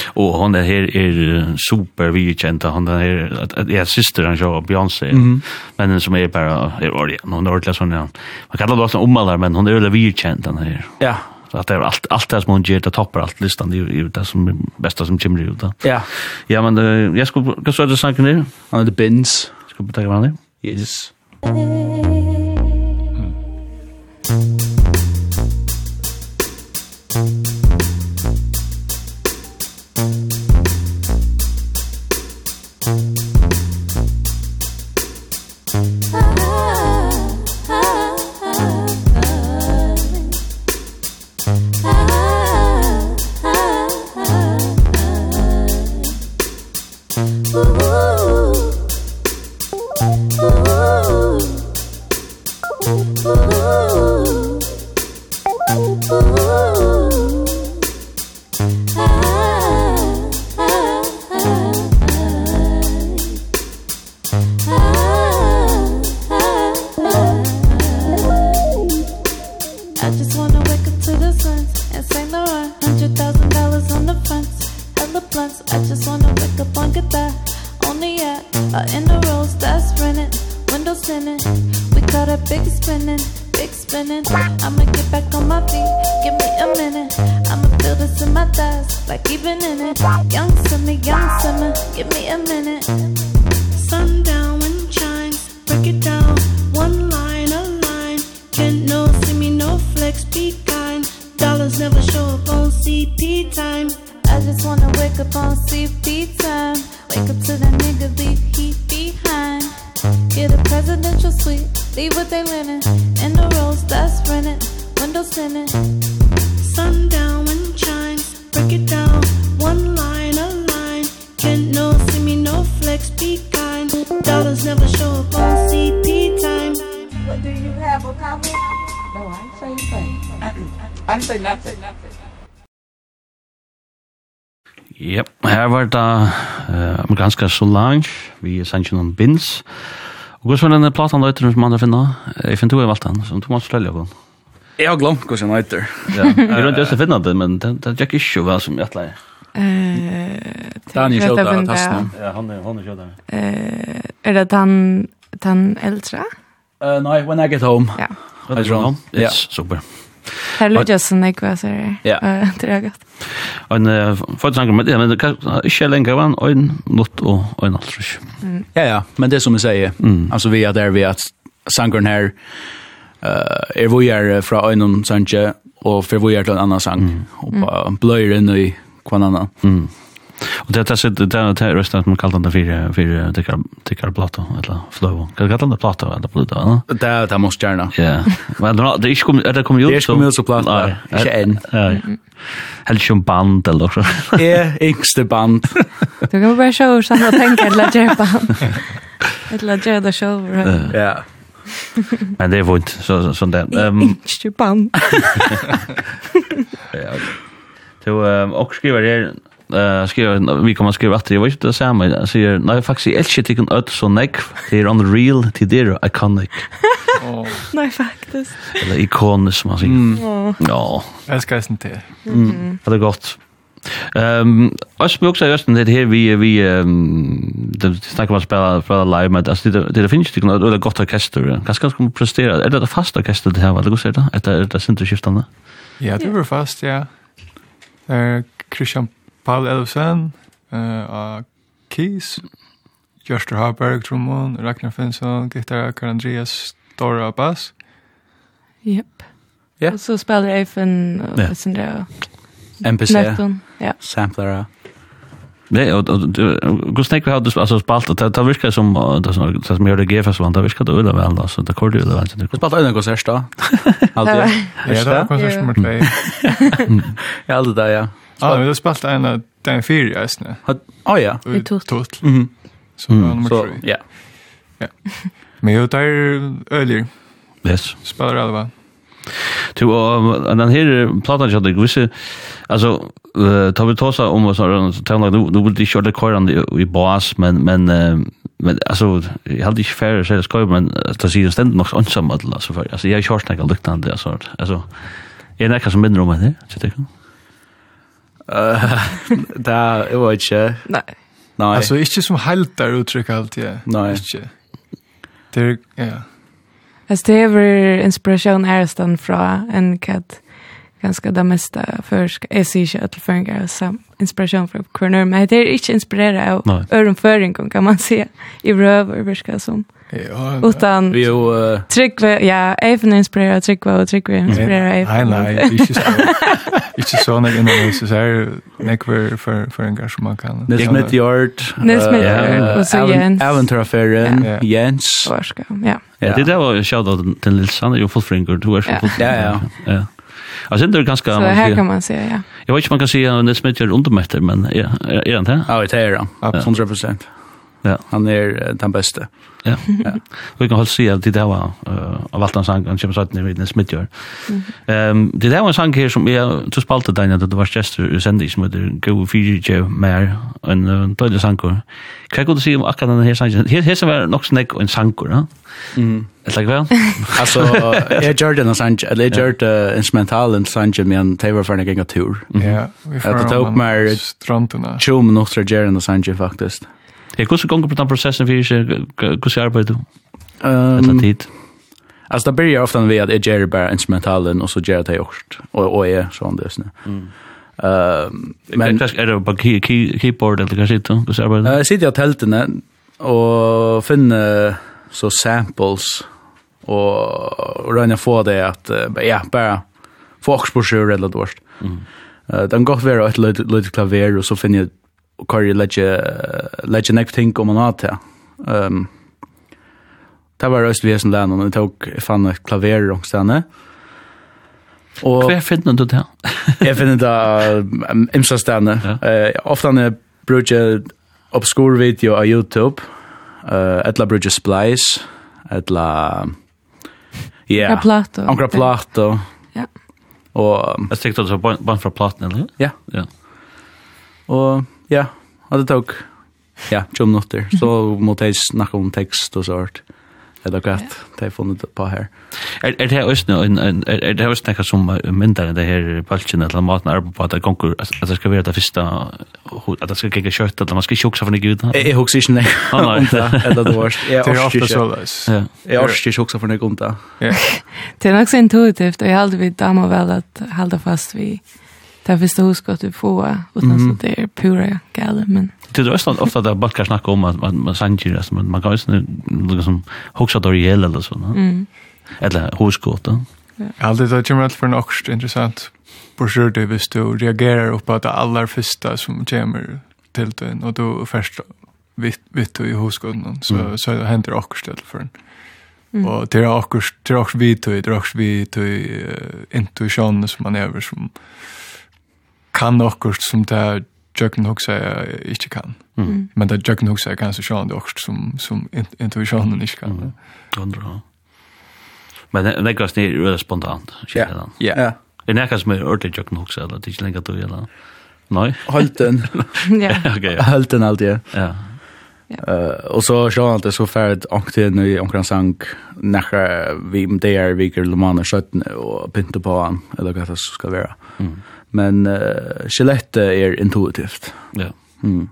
Och hon är här är super vikent hon är här att, att är syster han jag Beyoncé. Mm. Men som är bara är ordentlig. Hon är ordentlig sån Man kallar det om alla men hon är väl vikent den här. Ja. Så att det är allt allt det som hon ger det toppar allt listan det är det som är bästa som kommer ut då. Ja. Ja men uh, jag skulle kan så det sanken ner. Han är the bins. Ska vi ta varandra? Yes. Mm. danska Solange, vi er sannsyn om Bins. Og hva er denne platan løyter som man har finnet? Jeg finner to i valgt den, som du må fortelle på. Jeg har glemt hva som løyter. Ja, jeg har ikke også finnet det, men det er ikke ikke hva som jeg atleier. Daniel Kjøta av tasten. Ja, han er, han er Kjøta. Er det den, den eldre? Uh, nei, When I Get Home. Ja. When I Get Home. Yes, super. Ja. Her lukkar sånn jeg hva ser jeg til jeg gatt. En fortsanger med det, men det kan ikke lenger var en nått og en alt. tror Ja, ja, men det som jeg sier, mm. altså vi er der vi at sangeren her uh, er vi er fra øynene sanje og for vi er til en annan sang, og bløyer inn i hver annan. Mm. Och det är det där det är resten att man kallar det för för tycker tycker platta eller flow. Kan kallar det platta eller platta, va? Det det måste gärna. Ja. Men det är inte kommer det kommer ju så. Det kommer ju så platta. Inte än. Ja. Helt som band eller så. Ja, ängste band. Du kan bara show så att tänka eller jumpa. Eller jada show. Ja. Men det är vunt så så där. Ehm inte band. Ja. Du och skriver det eh skriver, vi kommer skriva att det var inte det samma säger nej faktiskt jag älskar tycker öd så neck det är on the real till det iconic. Nej faktiskt. Eller ikoniskt som man säger. Ja. Jag ska inte. Mm. Det är gott. Ehm, jag skulle också just det här vi vi ehm det snackar man spela för live med alltså det det finns ju något eller gott orkester. Kan ska man prestera. Är det fasta orkester det här vad det går säga då? Att det är skiftande. Ja, det är fast, ja. Eh Christian Paul Elfsen, uh, Keys, Gjørster Haberg, Trommon, Ragnar Finnsson, Gittara, Karl Andreas, Dora Bass. Jep. Ja. Yeah. Og så spiller Eifen og yeah. sånn der. MPC, ja. samplere. Det och går snack vi hade alltså spalt det det virkar som det som det som gör det GF så det virkar det väl då så det korde ju det väl så det spalt en konsert då. Alltid. Ja, det var konsert nummer 2. Ja, alltid där ja. Ja, vi har spalt en av den fyra istället. Ja, ja. I tot. Mhm. Så nummer 3. Ja. Ja. Men jag tar ölier. Yes. Spelar alla. va? Du, och den här plattan jag hade visst alltså tar vi tossa om vad så tänker nu nu vill det köra kvar i bas men men men alltså jag hade inte fair så det ska men det ser ju ständigt nog ensam alltså för alltså jag körs näka liknande alltså alltså är näka som mindre om det så tycker jag Det er jo ikke. Nei. Nei. Altså, ikke som helter uttrykk ja. Nei. Ikke. Det er, ja. Altså, det er inspiration inspirasjon från fra en katt ganska det mesta för jag ser inte att förringar sam inspiration från corner men det är inte inspirerat av öronföring kan man se i röv och som Ja, Utan vi ju uh... Tryggve, ja, Eifen inspirerar Tryggve och Tryggve inspirerar Eifen. Nej, nej, inte så. Inte så när innan det så här näck för för en för man kan. Nils med Yard. Nils med Yard och så Jens. Alan Trafferen, Jens. Varska, ja. Ja, det där var shout shoutout till Nils Sander, ju full fringer du är så full. Ja, ja. Ja. Alltså det är ganska Så här kan man säga, ja. Jag vet inte man kan säga Nils med Yard undermätter, men ja, är det inte? Ja, det är det. Absolut 100%. Ja. Han är den bästa. Ja. ja. Vi kan hålla sig att det där var av allt han sang han kommer sagt när vi smittgör. Ehm det där var en sang här som jag tog spalta där när det var Chester sände som heter go fiji jo mer en uh, dålig sang. Kan jag se om akkurat den här sangen. Här här var nog snack en sang, ja? Mm. Ett lag väl. Alltså jag gjorde den sang eller jeg gjør det instrumentalen sang med en Taylor for en gång tur. Ja. vi får Att Det tog mer stranden. Chum nog så gjorde den sang faktiskt. Ja, hvordan gonger på den processen fyrir seg, hvordan arbeider du? Um, tid? Alltså det börjar ofta med att jag gör bara instrumentalen och så gör jag det också. Och, och är sån det. Mm. Uh, men är det på key, key, keyboard eller kanske inte? Uh, jag sitter i tältene och finner så samples och röna få det att ja, bara få oxbrosjur eller dårst. Mm. Uh, den gott vara ett litet klaver och så finner jag og kvar jeg legger nekv ting om man har til. Um, det var røst vi er som lærne, og jeg tok, jeg fann et klaver og stedene. Og Hva finner du det? jeg finner det um, imsa stedene. Ja. Uh, ofte jeg bruker obskur video av YouTube, uh, etla bruker Splice, etla... Ja, yeah. plato. Ankra plato. Ja. Og... Jeg stikker det så bare fra platen, eller? Ja. Ja. Og Ja, og det tok ja, 20 minutter. Så måtte jeg snakke om tekst og sånt. Det er akkurat det har funnet på her. Er, er det også noe, er, er det også noe som myndar det her balkene, eller maten er på at det gonger, at det skal være det første, at det skal gikk kjøtt, eller man skal ikke huksa for noe gud? Jeg husker ikke nek om det, eller det var, jeg orsker ikke. Jeg orsker ikke huksa for noe om det. Det er nok så intuitivt, og jeg halde vi damer vel at halde fast vi Det finns det husk att du får utan mm. så det är pura gale men Det är Östland ofta där balkar snacka om att man man sanger alltså man man kan ju liksom huxa då i eller så Mm. Eller huskot då. Ja, det är ju mer för en oxt intressant. Borsör det visst du reagerar upp på det allra första som kommer till den och då först vitt vitt i huskoden så så händer också till för en. Mm. Och det är också det er också vi det är också vi uh, intuitionen som man över som kan nokkurt som det Jöken hugsa jag inte kan. Mm. Men det Jöken hugsa jag kan så sjön det också som som intuitionen inte kan. Mm. Andra. Men det läggas ner röda spontant. Ja. Ja. Det näkas som är ordentligt Jöken Huxa eller det är länge att du eller. Nej. Halten. ja. Okej. Halten alltid. ja. Ja. Eh och så så att det så färd akten i omkring sank när vi där vi går lomana skötten och pinta på han eller vad det ska vara. Mm men uh, skjelettet er intuitivt. Ja. Mm.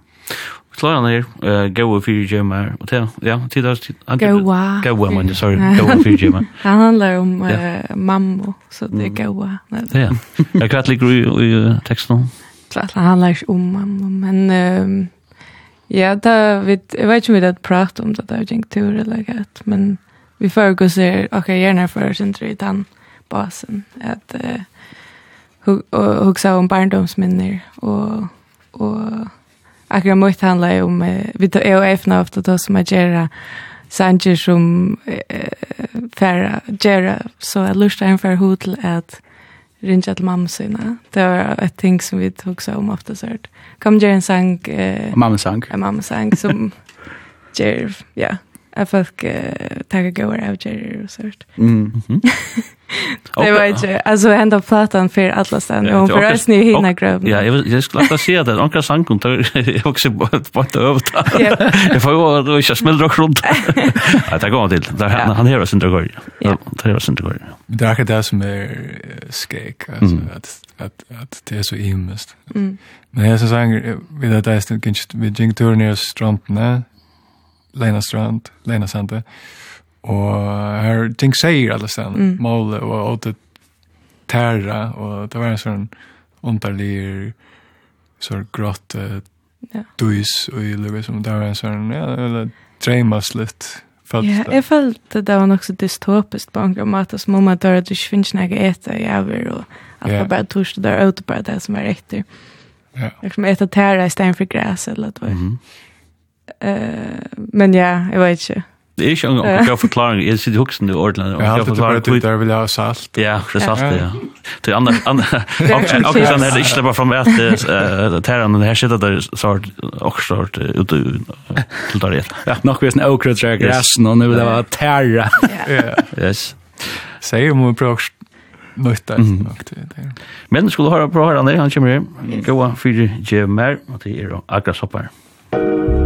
Klaran er uh, gaua fyrir gemar, og det, ja, tid er Gaua. Gaua, man, sorry, gaua fyrir gemar. Han handlar om uh, ja. mammo, så det er gaua. Ja, Jeg Hva ligger i, i uh, teksten? Klart, han handlar ikke om mammo, men... Um, ja, da, vi, jeg vet ikke om vi hadde pratet om det der, jeg tur eller gett, men vi får foregår se, ok, gjerne for sin i den basen, at... Uh, och också om barndomsminner och och akkurat mycket handlar ju om vi tar jag efna ofta då som att göra sanger som färra göra så jag lustar en för hot att rinja till mamma sina. Det var ett ting som vi tog så om ofta så Kom göra en sang. Eh, mamma sang. En mamma sang som ger, ja, at folk uh, tar gåvor av Jerry og sørt. Mm. -hmm. det var ikke, altså hända platan för alla ja, och för oss nu hinna gröv. Ja, jag, jag skulle att säga det, ankra sankon tar också på ett övta. Jag får gå du inte smällra och runt. Ja, det går till. Där, han, han hör oss inte går. Ja. Det hör oss inte går. Det akkurat det som er är altså, mm. at, at, at det er så imest. Mm. Men jeg så säger, vid att det er inte, vi gikk tur ner i strumpen, Lena Strand, Lena Sande. Og her ting sier alle stedene, mm. måle og åte tæra, og det var en sånn underlig, sånn grått uh, ja. duis og i livet, som det var en sånn, ja, eller dreimas litt. Felt, ja, jeg følte det var nok så dystopisk på en gang måte, som om at det ikke finnes noe etter i over, og at det bare tors det der, og det bare det som er etter. Ja. Liksom etter tæra i stedet for græs, eller det var. Mm -hmm men ja, jeg vet ikke. Det är ju en god forklaring. Jeg sitter i huksen i ordene. Jeg har alltid bare til der vil jeg ha salt. Ja, det er salt, ja. Till Til andre, akkurat sånn her, ikke slipper fram at tærene her sitter der sart, og sart, ute til der igjen. Ja, nok vi er sånn åkrøtt træk resten, og nå vil det være tæra. Yes. Säg om vi prøver nøyta nok til det. Men skulle höra på höra her, han kommer her. Gåa, fyre, gjør mer, og det er akkurat soppar. Musikk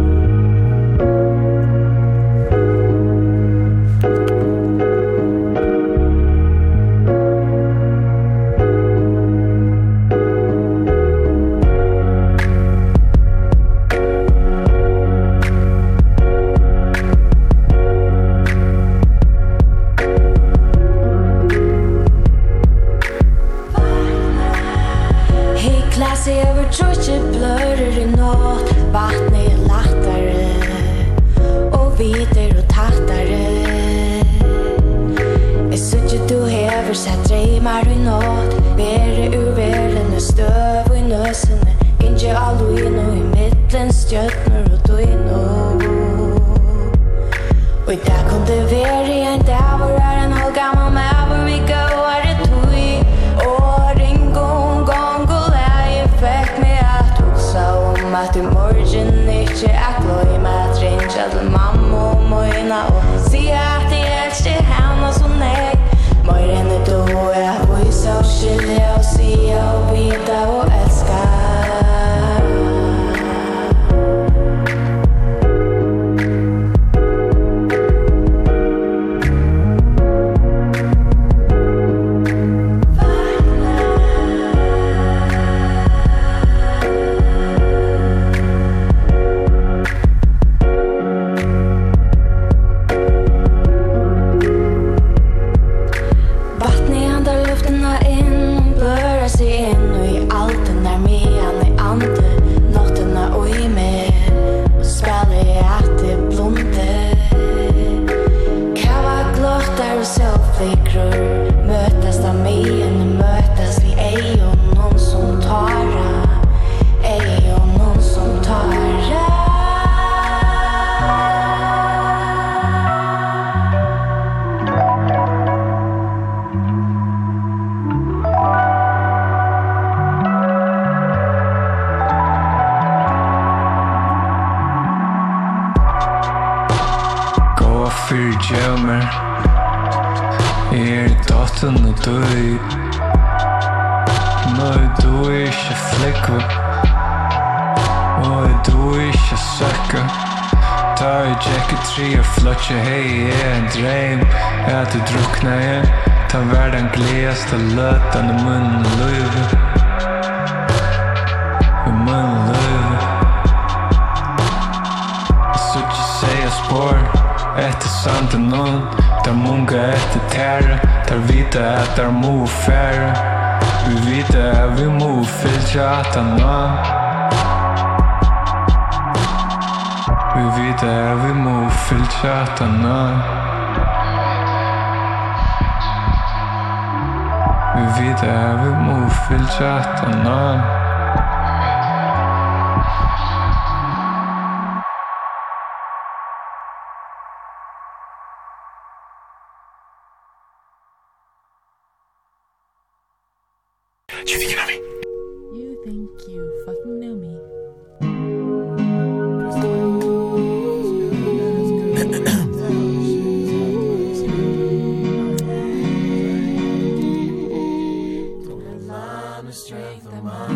the strength of my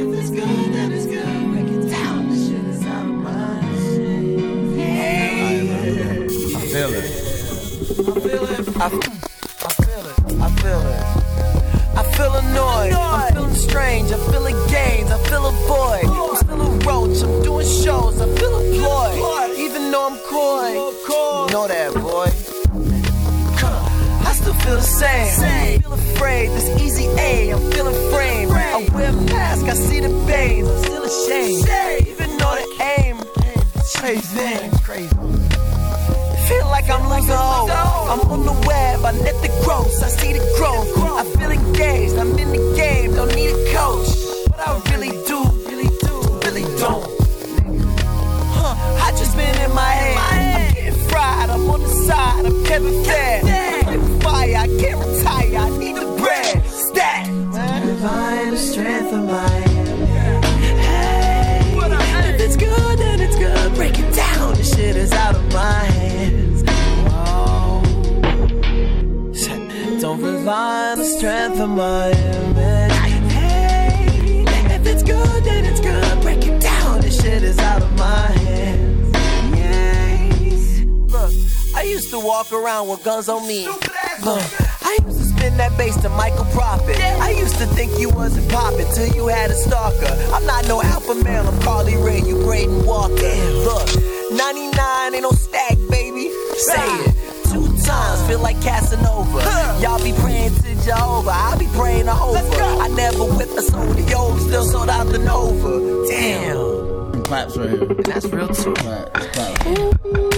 If it's good, then it's good Break it down, the shit is out of my Hey I feel it I feel it I feel it I feel it I feel annoyed I'm feeling strange I feel a gains I feel a void I'm still a roach I'm doing shows I feel a ploy Even though I'm coy You know that, boy I still feel the same afraid. This easy A I'm feeling framed I wear mask I see the veins. I'm still ashamed. Even though the aim crazy crazy feel like I'm like oh I'm on the web I let the gross I see the growth. I feel engaged I'm in the game don't need a coach. But I really do really do really don't. Huh I just been in my head. I'm getting fried I'm on the side I'm Kevin Fair I'm fire I can't retire divine strength of mine. Hey, if it's good, then it's good. Break it down, this shit is out of my hands. Whoa. Don't rely on the strength of my image. Hey, if it's good, then it's good. Break it down, this shit is out of my hands. Yay Look, I used to walk around with guns on me. Look spin that bass to Michael Prophet. I used to think you wasn't poppin' till you had a stalker. I'm not no alpha male, I'm Carly Rae, you Braden Walker. Look, 99 ain't no stack, baby. Say it. Two times feel like Casanova. Y'all be praying to Jehovah. I'll be praying to over. I never whip a soda yo still sold out the Nova. Damn. Claps right here and that's real too claps. claps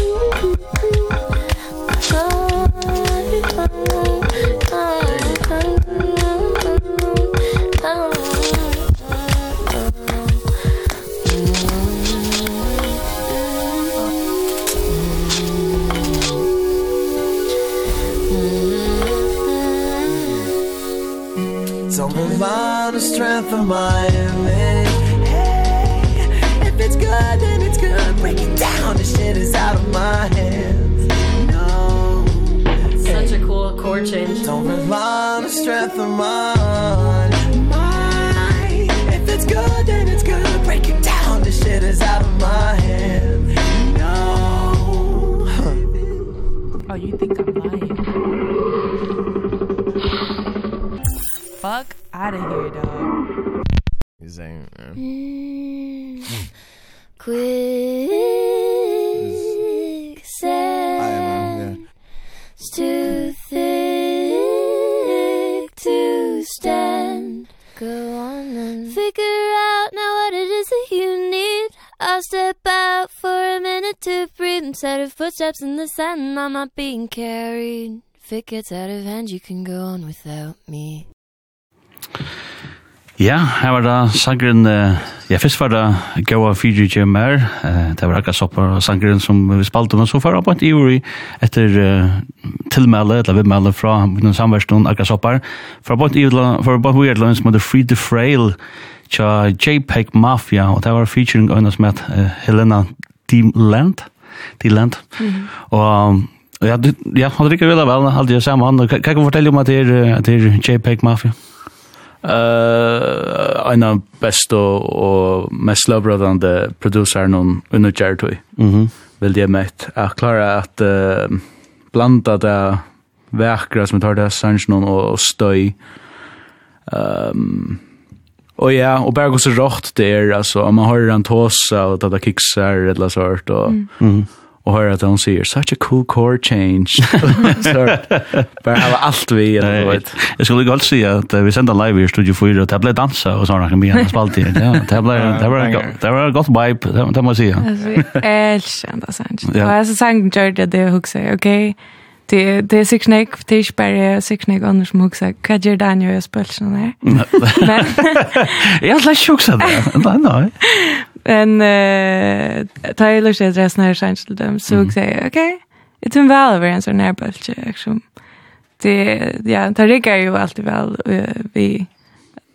the strength of my image. Hey, if it's good then it's good. Break it down this shit is out of my hands. No. Such a cool chord change. don't rely on the strength of mine. Mine. If it's good then it's good. Break it down this shit is out of my hands. No. Huh. oh you think I'm lying? out of here, dog. He's saying, uh, Quick sand. It's too thick to stand. Go on and figure out now what it is that you need. I'll step out for a minute to breathe. I'm set of footsteps in the sand. I'm not being carried. If it gets out of hand, you can go on without me. Ja, her var det sangren, ja, først var det Gaua Fiji Jemmer, det var akkurat sopper sangren som vi spalte, men så var det på et ivrig etter uh, tilmelde, eller vidmelde fra noen samverstånd, akkurat sopper, fra på et ivrig, fra på et ivrig som heter Free the Frail, tja JPEG Mafia, og det var featuring øyne som het Helena Dimland, Dimland, og ja, du, ja, han drikker veldig vel, alt det samme, han, kan du fortelle om at det er JPEG Mafia? Ja. Uh, en av best og, og mest lovbrødende producer noen under Gjertøy. Mm -hmm. Vil jeg møtt. Jeg klarer at uh, blanda det verkra som jeg tar det sanns noen og støy. Um, og ja, og bare gå så rått det er, altså, om man hører en tåsa og tatt av kiksar eller sånt, og... Mm. Mm -hmm og hører at hon sier, such a cool core change. så bara har allt vi eller vet. Jag skulle gott säga att vi sendte live i studio 4 och tablet dansa og sånn, kan bli spalt i. Ja, det blev det var gott. Det var gott vibe, det måste jag säga. Alltså, ända sen. Ja, alltså sen gjorde det också. Okej. Det det är sig snack det är bara sig knäck annars som också. Vad gör Daniel i spelsen där? Men jag läser också det. Nej, nej en uh, Tyler säger adressen här sen till dem så jag säger okej. Det är en väl över en sån här bulge liksom. Det ja, det riggar ju alltid väl vi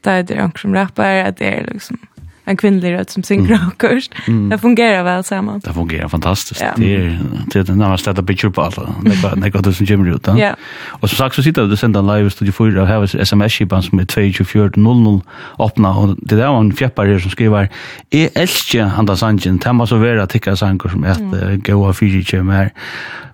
där det är som rappar att det är liksom en kvinnlig röst som synger mm. Mm. Det fungerar väl samman. Det fungerar fantastiskt. Ja. Det är det är den här städa picture på alla. Det går det går det som kommer ut. Ja. Och som sagt så sitter det sända live studio för att ha SMS chipan som är 22400 öppna och det där var en fjäppare som skriver är älskar han där sangen. Det måste vara ticka sanger som heter goa Fiji med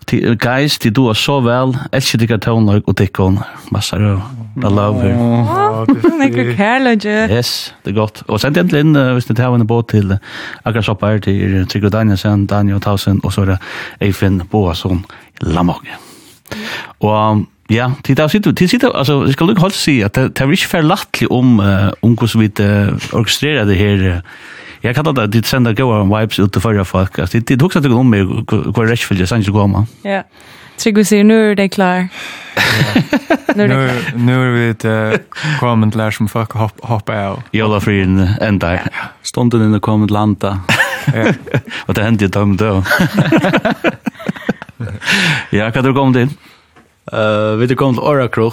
til guys de du er så vel. Elsker dere tøvnlag og tikkon massar og I love her Nekker kærlige Yes, det er godt. Og send egentlig inn uh, hvis ni tar en båt til uh, akkurat soppa her til Trygg og Danielsen Daniel Tausen og så er det Eifin Boasson Lamog og Ja, det där sitter det sitter altså, jeg skal nog hålla si at det er ikke för lättligt om uh, om hvordan vi uh, orkestrerer det här Jeg kallar det de sender gode vibes ut til førre folk. Alltså det det också att om meg, hva er rettfølge, det sen så går man. Ja. Trygg ser nu er det klar. Nu er det nu är vi ett comment lash som folk hop hop av. Jolla frien enda. ända. Stunden in the comment landa. Og det hendte jo dem då? Ja, hva kan du kommet inn? Eh, vi er kommet til Oracle.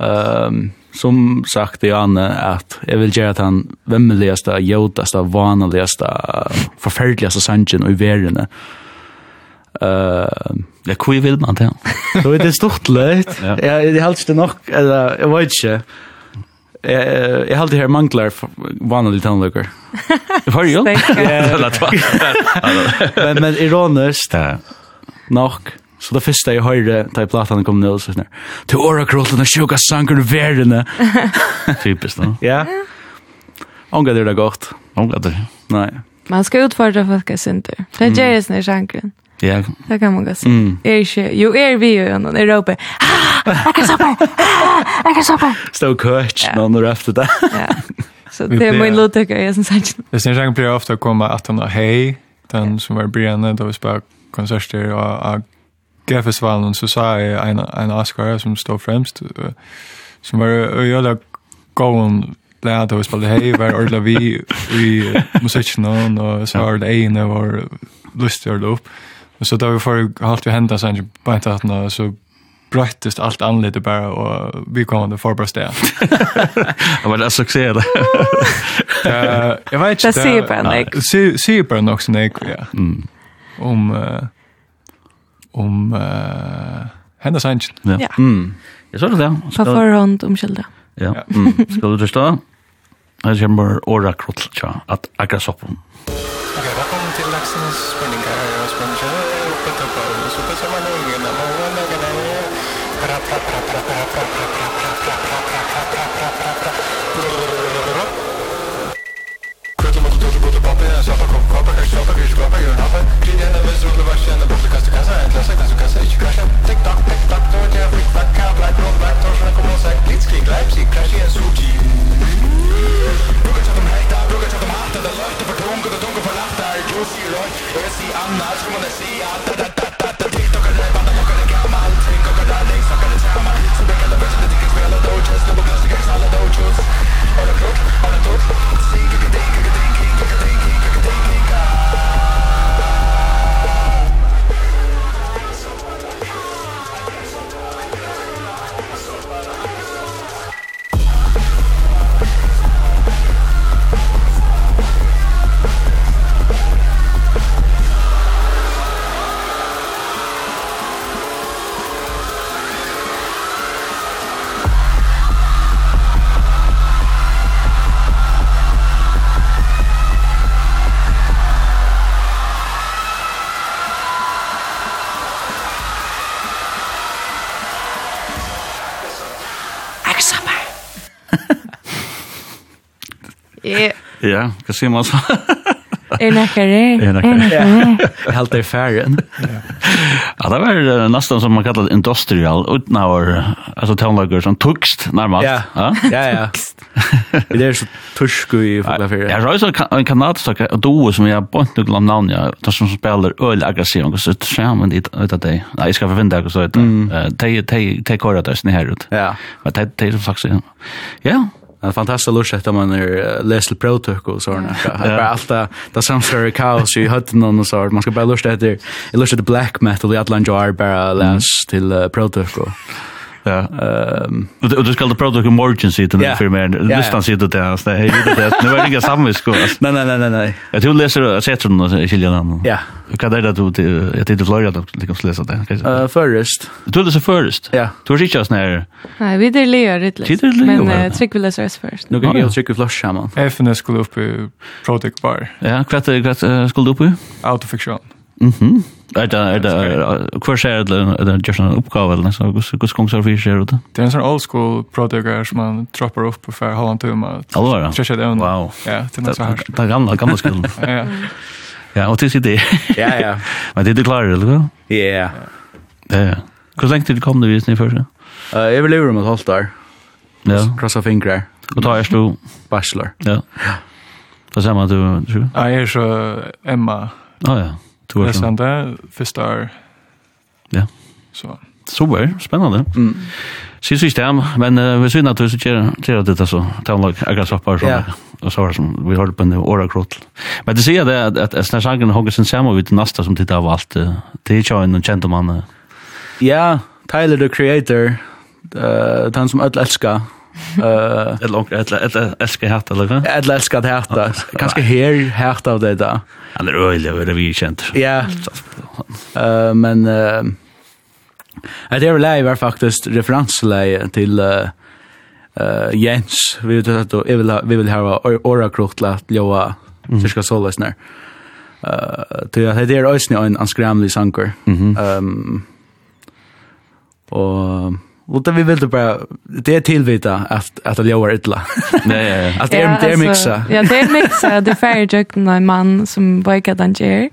Ehm som sagt i Anne att jeg vil gjøre att han vemmeligaste, jødaste, vanligaste, forferdeligaste sangen i världen. Uh, ja, hvor vil man det? Så det stort løyt. ja. Jag, jeg halte det nog, eller jag vet ikke. Jeg, jeg halte her mangler vanlige tannløkker. Var det ju? Men ironisk nok. Så det første jeg hører, da jeg platene kom ned, så sånn, til årakråtene, sjuka sanger verene. Typisk, da. Ja. Ånga det er det godt. Ånga det. Nei. Man skal utfordra folk jeg synder. Det gjør jeg sånn i sjangren. Ja. Det kan man godt si. Mm. Er ikke, jo, er vi jo noen i Europa. Jeg kan sopa! Jeg kan sopa! Stå køtt, noen når efter det. Ja. Så det er min lodtøkker, jeg syns ikke. Jeg syns jeg blir ofte å komme at han har hei, den som var i Brianne, da vi spør konserter og Gaffesvalen så sa jeg en, en Oscar som stod fremst, uh, som var øyla gåen lærte å spille hei, var ordla vi i musikken, og så var det ene var lustig å ordla opp. Og så da vi får halvt vi hendet sånn, bare ikke hatt noe, så bröttest allt anledes bara och vi kom det förbra steg. Ja men det succé det. Eh jag vet inte. Det ser på en. Ser på en också nej. Om om uh, hennes sangen. Ja. ja. Mm. Jeg så det der. På forhånd omkjelde. Ja. Mm. Skal du tørste? Jeg kommer åra krotl, tja, at akkurat soppen. Okay. skrapa gör natten Glid henne med strål och vars henne bort och kasta kassa En klassa kassa kassa ich krascha Tick tack tick tack då det jag fick back kan black roll back torsen jag kommer sagt Blitzkrieg Leipzig crash i en suji Brugger tjatt om hejta brugger tjatt om hatta Det lörte för klunker det tunker för latta Är glossy röjt är si annars kommer det si att ja, hva sier man så? Er nekkere? Er nekkare. Helt i færen. Ja, det var nästan som man kallar industrial, utnavar, alltså tonlager som tukst närmast. Ja, ja, ja. Det är så tusk i fotbollsfärgen. Jag har så en kanadisk duo som jag bort nu glömde namn, ja, de som spelar öl aggressiv och så skärmen dit ut dig. Nej, jag ska förvinda det så ut. Te te te korra där snä här ut. Ja. Men te te som sagt så. Ja, En fantastisk lust att man är läser protök och sådana. Det är allt det det samsvarar kaos i hötten och så Man ska bara lust efter, lust efter black metal i alla andra bara läs till protök och. Ja. Ehm och det skulle prata om margin sitt den för mig. Listan sitt det där. Så hej det där. Nu är det inga samvis sko. Nej nej nej nej nej. Jag tror läser jag sett såna i Chile Ja. Kan det där du jag tittar Florida då det kan läsa det. Eh förrest. Du läser förrest. Ja. Du är inte snär. Nej, vi det lejer det lite. Men trick vill läsa först. Nu kan jag trycka flash samman. FN skulle upp i Project Bar. Ja, kvatt kvatt skulle upp. Autofiction. Mhm. Er det, er det, hva skjer det, er det just en oppgave eller noe, hvordan kom det for skjer det? Det er en sånn old school producer som man dropper opp på for halvann timme. Alvor, ja? Tresje det under. Wow. Ja, det er noe så her. Det er gamle, gamle skolen. Ja, ja. og til sitt det. Ja, ja. Men det er du klarer, eller hva? Ja, ja. Ja, Hvor lenge til du kom det visning før? Jeg vil leve med et halvt år. Ja. Krossa fingre. Og da er du? Bachelor. Ja. Ja. Da ser man du, tror du? Ja, jeg er så Emma. Ja, ja. Du har sen det första år. Ja. Så. Super, spännande. Mm. Sist system, men uh, vi syns att du ser ser det så. Tavla aggressivt så. Och så som vi hörde på en orakrot. Men det ser det att att sangen hugger sen samma vid nästa som tittar av allt. Det är ju en gentleman. Ja, Tyler the Creator. Eh, han som alla älskar. Eh, ett långt ett ett älskar hjärta eller vad? Ett älskar hjärta. Kanske här hjärta av det där. Han är öjlig över det vi känner. Ja. Uh, men uh, det är väl läge var faktiskt referensläge till uh, Jens. Vi vet att vi vill ha, vi vill ha orakrot joa låa cirka såles när. Uh, till att det är ösnig en anskrämlig sankor. Mm -hmm. um, och Och det vi vill bara det är tillvita att att det gör illa. Nej, ja, ja. Att det är det är mixa. Ja, det är mixa. Det är fair joke när en man som bikar den ger.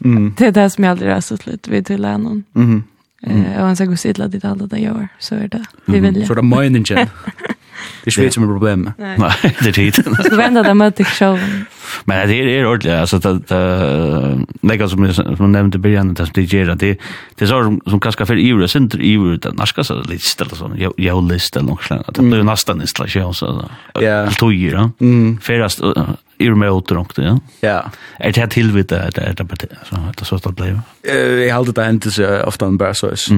Mhm. Det är det som jag aldrig har sett lite vid till annan. Mhm. Eh, och han ska gå sitta dit alla det gör så är det. Vi vill. Så det meningen. Det är svårt som problem. Nej, det är tid. Du ska vända dig mot dig själv. Men det är det ordentligt. Alltså, det är som jag nämnde i början, det som det att det är så som kanske för ivor, sen inte ivor, utan när ska jag lista eller sånt, jag har lista eller något sånt. Det blir nästan installation, så allt tojer, ja. Färast ivor med åter också, ja. Ja. Är det här tillvita, är det här det så att det blev? Jag har alltid det inte så ofta en bärsås.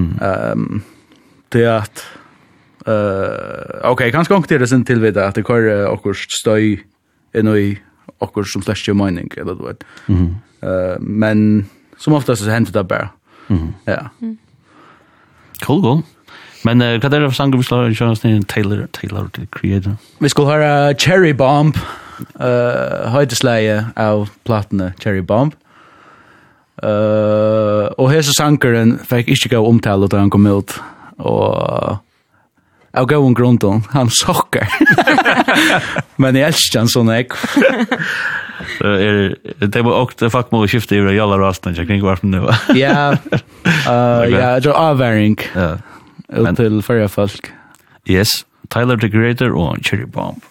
Det är att Uh, ok, kanskje ikke det sin tilvita at det kører okkurs støy inn i okkurs som slags mening, eller du vet. Mm -hmm. uh, men som oftast så hender det bare. Mm -hmm. Ja. Mm. Cool, cool. Men uh, hva er det for sanger vi slår i kjønnes til Taylor, Taylor the Creator? Vi skulle høre Cherry Bomb, uh, høydesleie av platene Cherry Bomb. Uh, og hese sangeren fikk ikke gav omtale da han kom ut, og av gåen grunden, han sokker. Men jeg elsker han sånn jeg. Er det var också fuck mig skifta i jalla rasten jag kring varför nu. Ja. Eh ja, det är varying. Ja. Ut till förra folk. Yes, Tyler the Creator och Cherry Bomb.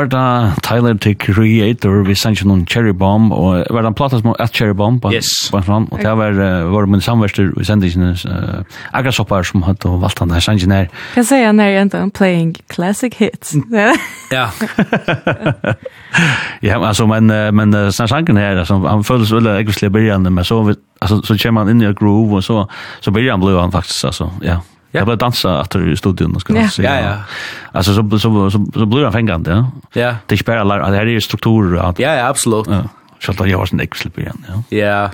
var da Tyler the Creator, vi sendte noen Cherry Bomb, og var da en som et Cherry Bomb, på, yes. på en sånn, og det var, var min samverster, vi sendte ikke uh, agrasopper som hadde valgt han der, sendte nær. Kan jeg si han er enda playing classic hits? ja. ja, altså, men, men sånn sangen her, altså, han føles veldig i slik men så, altså, så kommer han inn i groove, og så, så blir han blev han faktisk, altså, ja. Jag bara dansa efter i studion ska jag säga. Ja ja. Alltså så så så, så blir han fängad, ja. Ja. Det är spelar det här är strukturer att Ja ja, absolut. Ja. Så att jag var sen exil igen, ja. Ja.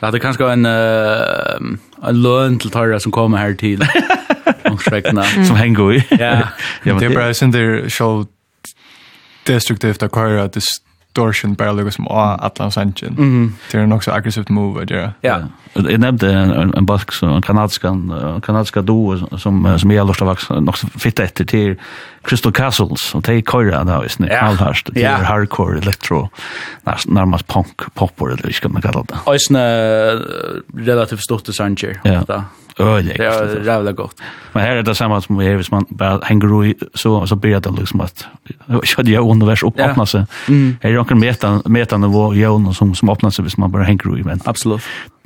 Det hade kanske en uh, en lön till tarra som kommer här till. Omskräckna. Som hänger i. Ja. Ja, men det är bara sen det show destruktivt att köra det distortion bara lukas som Atlan Sanchin. Mm. Det är en också aggressivt move att göra. Ja. Jag nämnde en, en bask, en kanadisk, en kanadisk duo som, som jag lörsta vaks nog fitta efter till Crystal Castles och det är kajra där visst nu, knallhärst. Det är hardcore elektro, närmast punk, popper eller hur ska man kalla det. Och det är relativt stort i Sanchin. Ja. Öle. Det är jävla gott. Men här är det samma som är hvis man bara hänger i så så blir det liksom att jag jag univers upp öppnar sig. Här är det en metan metan nivå jag som som öppnar sig hvis man bara hänger i men. Absolut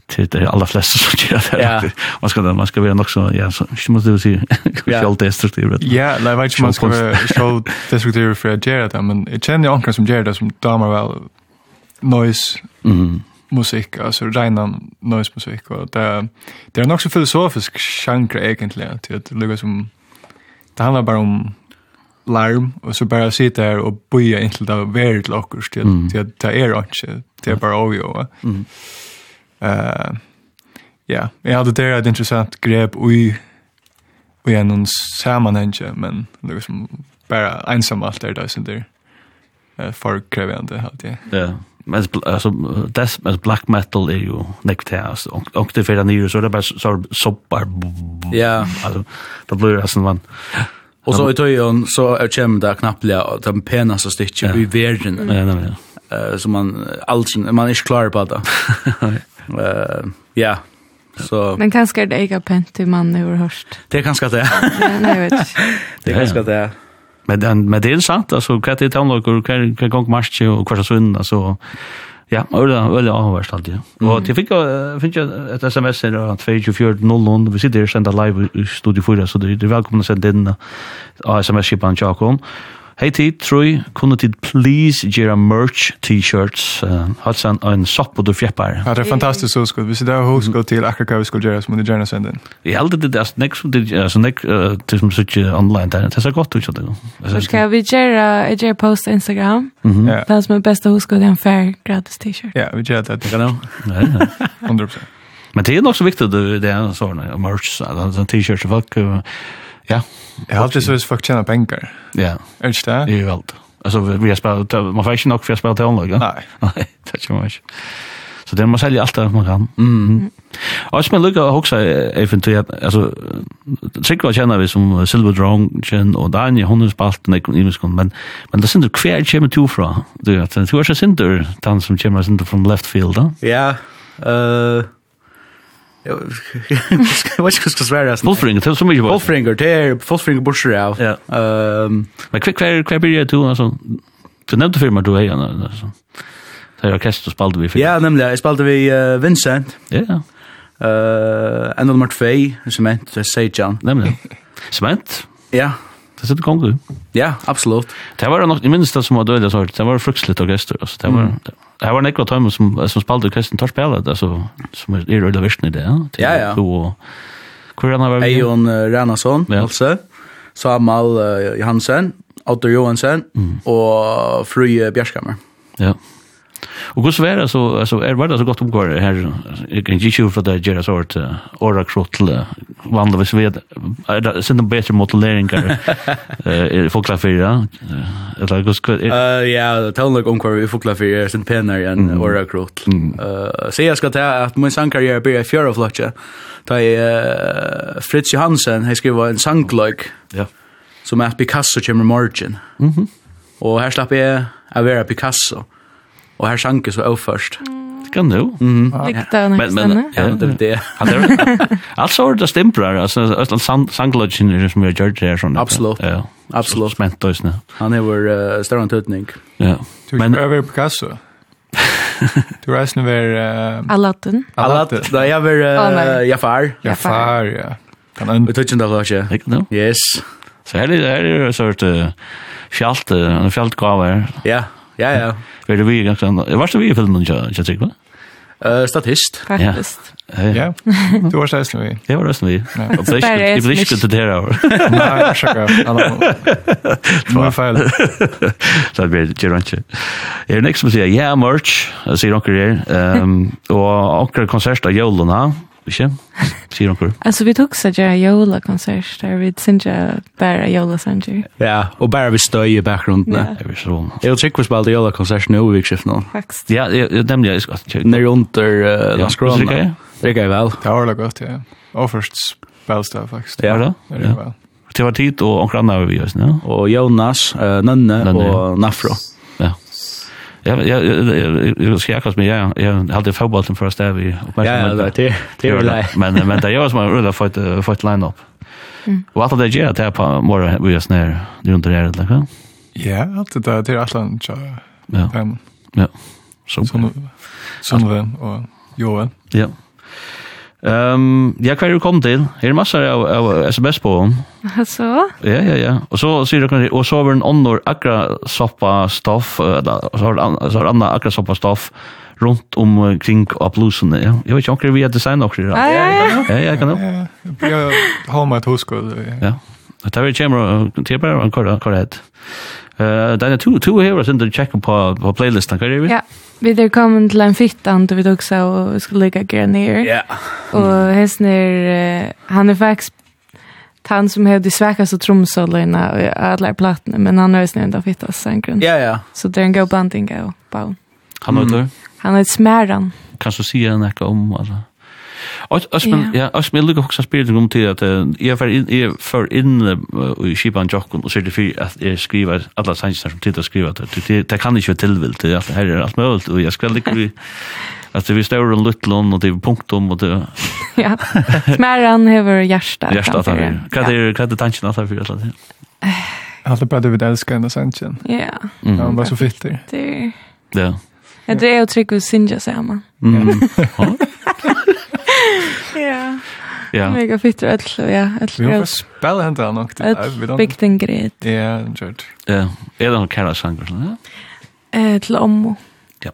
till det allra flesta som gör det. Ja. Man ska man ska vara också ja så inte måste du se själv destruktiv. Ja, nej vet man ska vara själv destruktiv för att göra det men jag känner ju ankar som gör det som damar väl noise. Mm musik, alltså rena noise musik och det det är en också filosofisk genre egentligen till att lugga som det handlar bara om larm och så bara sitta där och boja in inte där väldigt lockers till mm. till att ta er inte det är bara ojo. Mm. Eh ja, jag hade det ett intressant grepp och i och en någon sammanhang men det är som bara ensam allt där där så där Eh för krävande allt det. Ja. Men alltså det men black metal är ju näkt här alltså och det för den så det bara så soppar. Ja. Alltså det blir alltså man. Och så i tojon så er kjem där knappliga den penaste stitchen i verden. Ja, ja, ja. Eh så man alls man är inte klar på det. Eh ja. Så Men kanske det är egen pent man har hört. Det är kanske det. Nej, jag vet. Det är kanske det. Men, den men det är sant, alltså hva tar tonlager, hva er gong marsje og hva så sunn, altså, ja, øyla, øyla avhverst alltid. Mm. Og til fikk jeg, fikk jeg et sms her, 2400, vi sitter her, sender live i Studio 4, så det er velkommen å sende inn av sms-kipan Jakob, Hei tid, troi, kunne tid please gjøre merch, t-shirts, hatt uh, en sopp og du fjeppar. Ja, det er fantastisk hoskull. Hvis det er hoskull til akkurat hva vi skulle gjøre, så må du gjerne sende den. Jeg heldig det, altså, nek som det, altså, nek, til som sitter online, det er så godt ut, sånn. Skal vi gjøre, jeg gjør post Instagram, det er som er beste hoskull, det er en fair gratis t-shirt. Ja, vi gjør det. Ja, ja. 100%. Men det er nok så viktig, det är såna merch, alltså t-shirts så folk Ja. Jag har alltid så att folk tjänar pengar. Ja. Är det där? Det Det er jo alt. Altså, vi har spelat man får ikke nok for å spille til online. ja? Nej. Nej, det tror jag inte. Så det man säljer allt det man kan. Mm. mm. Och man lukar också eventuellt alltså tycker jag känner vi som Silver Dragon och Dani hon spalt nek i muskon men men det synd kvar kommer to fra. Du vet, det är så synd där tant som kommer synd från left field. Ja. Eh Jag vet inte hur ska svära. Wolfringer, det är så mycket. Wolfringer, det är Wolfringer Burscher av. Ja. Ehm, men kvick kvick kvick blir det då alltså. Du nämnde firma du är alltså. Det är orkester spelade vi för. Ja, nämligen jeg spalte vi uh, Vincent. Ja. uh, enda nummer Martfei, som det säger Jan. Nämligen. Cement? Ja. Det sitter kong du. Ja, absolut. Det var nog i det som var döda sort. Det var fruktligt orkester alltså. Det var Det var nekva tajmen som, som spalte Kristin tar spelet, alltså, som är rörda versen i det. Ja, ja. ja. hvor er han var vi? uh, Ranason, ja. altså. Samal Johansen, Otto Johansen mm. og Fruje Bjärskammer. Ja. Og hvordan var det så, altså, er var det så godt omgår her, jeg kan ikke for det gjerra sort, åra krottel, krotl, vanligvis ved, er det sin bedre modelleringar, er fokla fyra, eller gos, Ja, tallag omgår i fokla fyra, er sin penar enn åra krotl. Så jeg skal ta at min sangkarriere blir i fjøra flotje, da jeg, Fritz Johansen, jeg skriva en sanglag, som er at Picasso kjemmer morgen. Og her slapp jeg, jeg vera Picasso. Og her sank så også først. Kan du? Mm. Ja. Men, men, ja, det det. Han er, altså, det stemplar, altså, Østland sanglodgen som vi har gjort det her. Sånn, Absolutt. Ja, absolutt. Spent oss nå. Han er vår uh, større antutning. Ja. Du men, prøver Picasso. du reisende ved... Uh, Aladdin. Aladdin. Da jeg var uh, Jafar. Jafar, ja. Kan han... Vi tog ikke det, ikke? Ikke det? Yes. Så her er det sort uh, fjalt, uh, fjalt gaver. Ja. Yeah. Ja, ja. Var du vi i ganske annet? Var det vi i filmen, ikke trygg, va? Uh, statist. Faktisk. Ja. Du var resten vi. Jeg var resten vi. Jeg ble ikke til dere over. Nei, jeg sjekker. Det var feil. Så det blir ikke rønt. Jeg er nek som sier, ja, merch, sier onker her. Og onker konsert av jolene, Ikke? Sier hun hvor? Altså, vi tok seg gjerne jola-konsert, der vi synte bare jola-sanger. Ja, og bare vi støy i bakgrunden. Ja. Jeg vil sånn. Jeg vil tjekke vi spalte jola-konsert nå i vikskiften nå. Faktisk. Ja, nemlig jeg skal tjekke. Nere under uh, Ja, rikker jeg vel. Ja, det var godt, ja. Og først spilste jeg faktisk. Ja, det? Ja. Det var tid, og omkring andre vi gjør, ja. Og Jonas, Nønne og Nafro. Ja. Ja, jag jag jag ska jag mig. Ja, jag hade fotbollen för först där vi Ja, det det är väl. Men men det görs man rulla för ett för ett line up. Och att det ger att här på mer vi är snär runt det där liksom. Ja, att det det är Aslan. Ja. Ja. Så så så och Joel. Ja. Ehm, ja, kvar kom til? Här är massor av, av SMS på hon. Så? Ja, ja, ja. Og så sier du og så var en annan akra soppa stoff eller så har så har andra akra soppa stoff rundt om kring av blusene, Ja. Jeg vet ikke om vi har design också. Ja, ja, ja. Ja, kan det. Jag har med ett husk. Ja. Det er kommer til till bara en kort kort. Eh, där to, to her, och sen då checka på på playlistan kan vi? Ja. Vi er kommer til en fittan då vi tog också och skulle lägga grejer Ja. Och hästner han är faktiskt han som hade sväckas och tromsolorna och alla plattorna men han har snänt av fittas sen. Ja ja. Så det är en go banding av Wow. Han heter? Han heter Smäran. Kan så se en om altså? Asmen, ja, Osman, jeg lukker også spyrir om til at jeg var inn, jeg var inn uh, i Kipan Jokken og sier det fyrir at jeg skriver alle sannsina som tid å skrive det. Det kan ikke være tilvilt, det er her er alt mulig, og jeg skal ikke vi at vi står og luttlån og det er punktum og det Ja, smerran hever hjärsta. Hjärsta, hva er det tanken at det er fyrir? Jag hade bara David älskar den sen. Ja. Han var så fitter. Det. Ja. Det är ju trygg och synja samman. Mm. Ja. Ja. Mega fitter ett så ja, allt. Vi har spel hända nog. Vi don't. Big thing great. Ja, enjoyed. Ja. Är det någon kalla sånger så? Eh till ommo. Ja.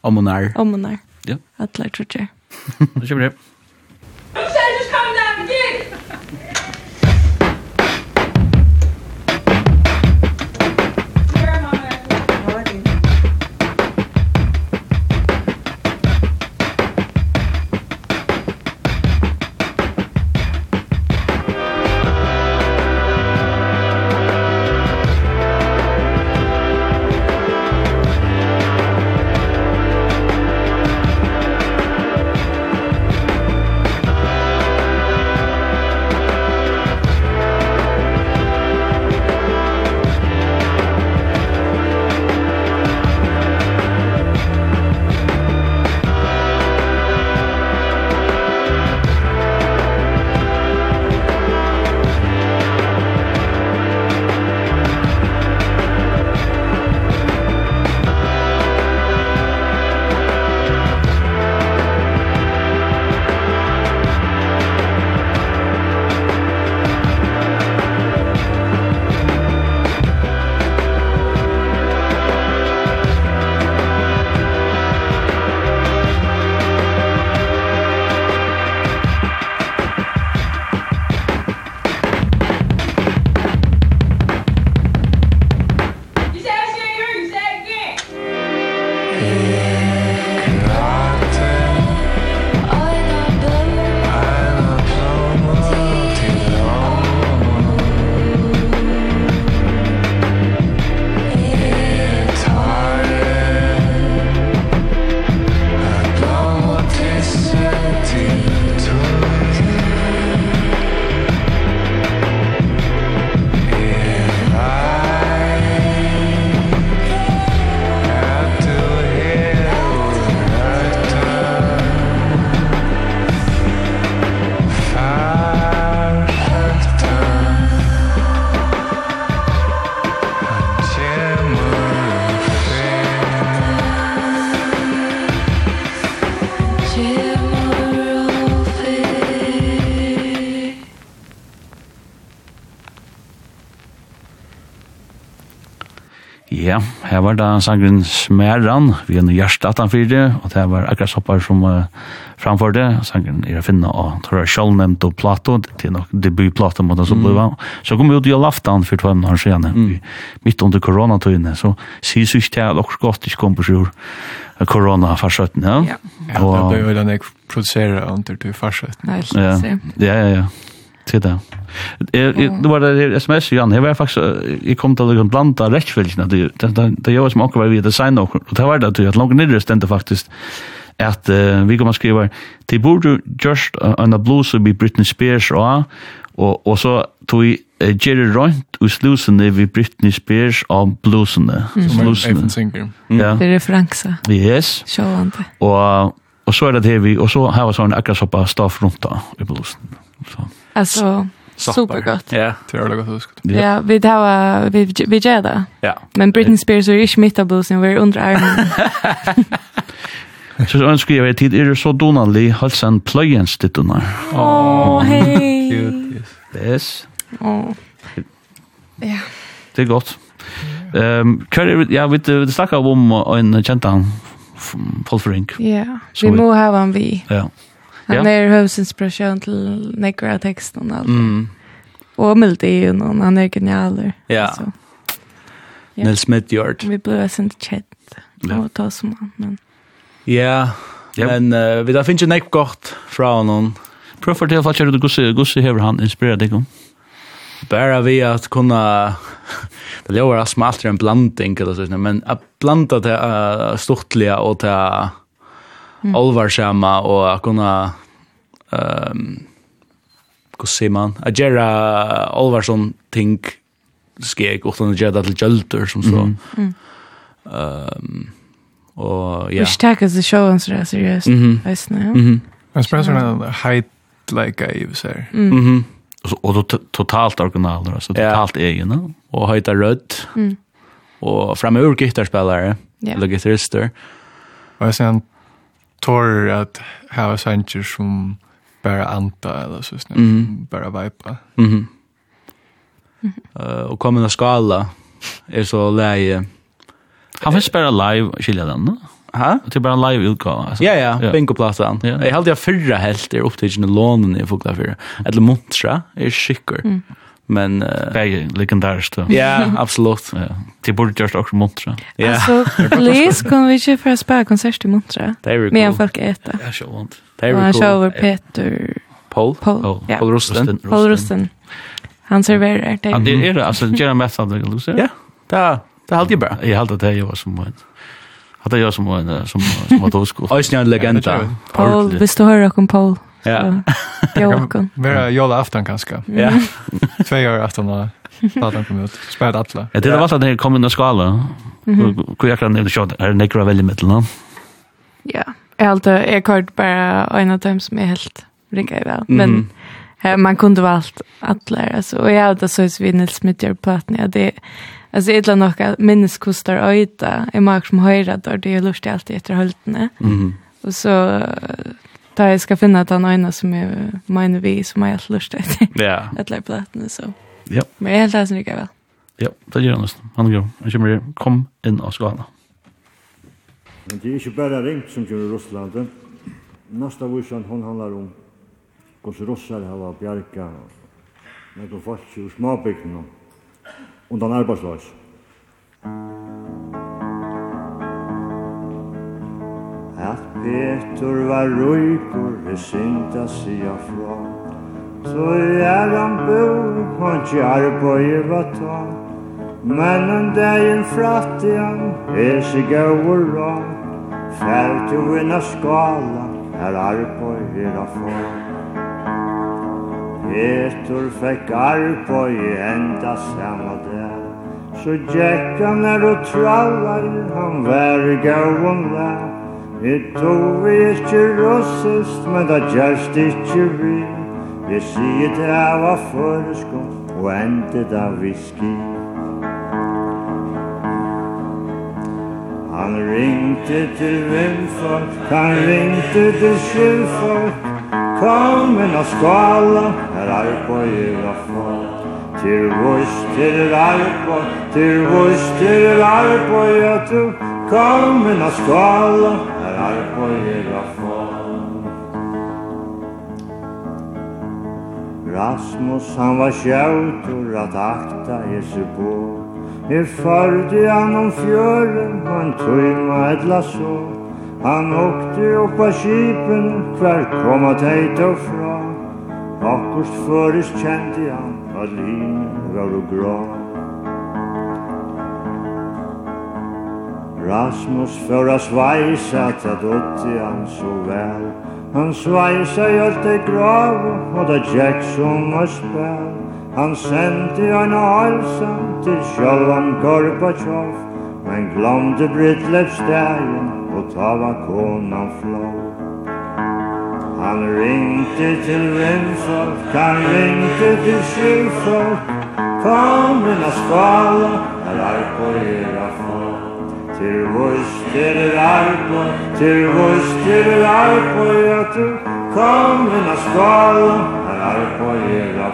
Ommonar. Ommonar. Ja. Att lära tror jag. Det ska bli. var da sangren Smeran, vi er noe hjertet 18-4, og det var akkurat soppar som uh, framførte. Sangren er å finne og tror jeg selv Kjallnemt og Plato, til nok debutplato mot oss oppleva. Så kom vi ut i Alaftan for 12 år siden, mm. midt under koronatøyene, så sier sys til at dere godt ikke kom på sjur korona-farsøtten, ja? Ja, det ble jo den jeg produserer under til farsøtten. Nei, Ja, ja, ja. ja til det. Jeg, jeg, det var det sms, Jan, jeg var faktisk, jeg kom til å blanda rettfølgene, det, det, det, det gjør som akkurat vi designet, og det var det at langt nidre stendte faktisk, at uh, vi kommer skriva, de burde just en uh, bluse vi Britney Spears og, og, og så tog uh, Jerry Rønt og slusene vi Britney Spears og blusene. Mm. Slusene. Mm. Ja. Det er referanse. Yes. Sjåvande. Og, og så er det det vi, og så har vi sånn akkurat sånn stoff rundt da i blusen. Så. Alltså supergott. Ja, det är det gott huskt. Ja, vi tar vi vi gör det. Ja. Men Britney Spears är ju mitt av bluesen vi under armen. Så jag önskar jag tid är det så donanlig halsen plöjens dit då. Åh, hej. Cute. Yes. Åh. Ja. Det är gott. Ehm, kör ja, vi det snackar om en känd han Paul Frink. Ja, vi må ha han vi. Ja. Han ja. er høvdsinspirasjon til nekra av teksten og alt. Mm. Og Mildien, og han er genialer. Ja. Så. ja. Nils Midtjord. Vi ble sent chat ja. og ta som han, men... Ja, ja. men uh, vi da finner ikke nekk godt fra honom. Prøv å fortelle, hva kjører du Gussi? Gussi hever han inspirerer deg om? Bara vi at kunna det lovar att smaltra en blanding eller så men att blanda det uh, stortliga och det mm. allvarsamma och att kunna ehm um, hur ser man att göra allvarsom ting skeg och utan att göra det till jölter som så. Ehm mm. um, och ja. Vi stäcker så showen så där seriöst. Mm -hmm. Vet ni? Ja? Mm -hmm. Jag spelar height like I was there. Mhm. Mm och då totalt original alltså totalt egen och höjta rött. Mm. Och framöver gitarrspelare. Yeah. Eller gitarrister. Och sen tårer att ha sanger som bara anta eller så snart, mm. bara vipa. Mm -hmm. Mm -hmm. Uh, och skala är så läge. Han finnes bare live, skilja den, no? Ha? Det er bare en live utgave. Altså. Ja, ja, ja. bingo-plattan. Ja. Jag hade jag förra helt är upptidsen i lånen i Fogla 4. Eller Montra är skickor. Mm. Men uh, bägge legendariskt. Ja, yeah, absolut. Ja. Det borde just också montra. Ja. Alltså, please kom vi ju för att spela konsert i montra. Men folk äter. Ja, så vant. Det är cool. Shower Peter. Paul. Paul. Paul, ja. Paul Rosten. Paul Rosten. Han serverar det. Ja, det är det. Alltså, det är det kan du se. Ja, det Det är alltid bra. Jag hade det ju var som en hade jag som en som som var då skulle. Oj, legenda. Paul, visst du hör om Paul? Ja. Björken. Vera jolla aftan kanske. Ja. Två år aftan då han kom ut. Spärd alla. Ja, det var att det kom in i skala. Hur jag kan inte shot är nekra väl i mitten då. Ja. Helt är kort bara en av dem som är helt rika i väl. Men man kunde valt alla alltså och jag hade så vis Nils Smith gör plattan. Ja, det Alltså det är nog att minneskostar öjta. Jag märker som höjra där det är lustigt alltid efter höldene. Mhm. Och så där jag ska finna den ena som är min vi som jag har lust att ja. att lägga plattan så. Ja. Men jag läser mycket väl. Ja, det gjør han nesten. Han går. Han kommer kom in och ska Men det er ikke bare ringt som kommer i Russland. Nästa visan hon handlar om hvordan ryssar har bjärka med de folk i småbygden och den arbetslösa. Thank. At Petur var rujpur vi synda sia fra Så er han bor på en kjarbo i vata Men en dagen fratti han er sig gaur ran Fær til vinna skala er arbo i rafan Petur fekk arbo i enda samma dag. Så djekkan er og trallar han vær i gauan lær Jeg tog vi ikke råsest, men da gjerst ikke vi. Jeg sier det jeg var foreskom, og endte da whisky. Han ringte til vimfolk, han ringte til skilfolk. Kom inn og skala, her er på jula folk. Til vurs, til arpa, til vurs, til arpa, ja du. Kom inn og skala, er largo era front. Rasmus han var sjautur at akta Jesu på. Her förde han om fjøren, han tøyma et så, Han åkte opp av kipen, hver kom at eita fra. Akkurst føres kjente han, at linen var og grå. Rasmus för att svajsa till dotti han så väl Han svajsa i allt det grav och det jack som var spel Han sände en halsen till självan Gorbachev. Men glömde Britlevsdagen och tava konan flå Han ringte till Rimfolk, han ringte till Sjöfolk Kom mina skala, här är på era folk Til vurs til arpo, til vurs til arpo, ja tu kom inn a skala, er arpa er a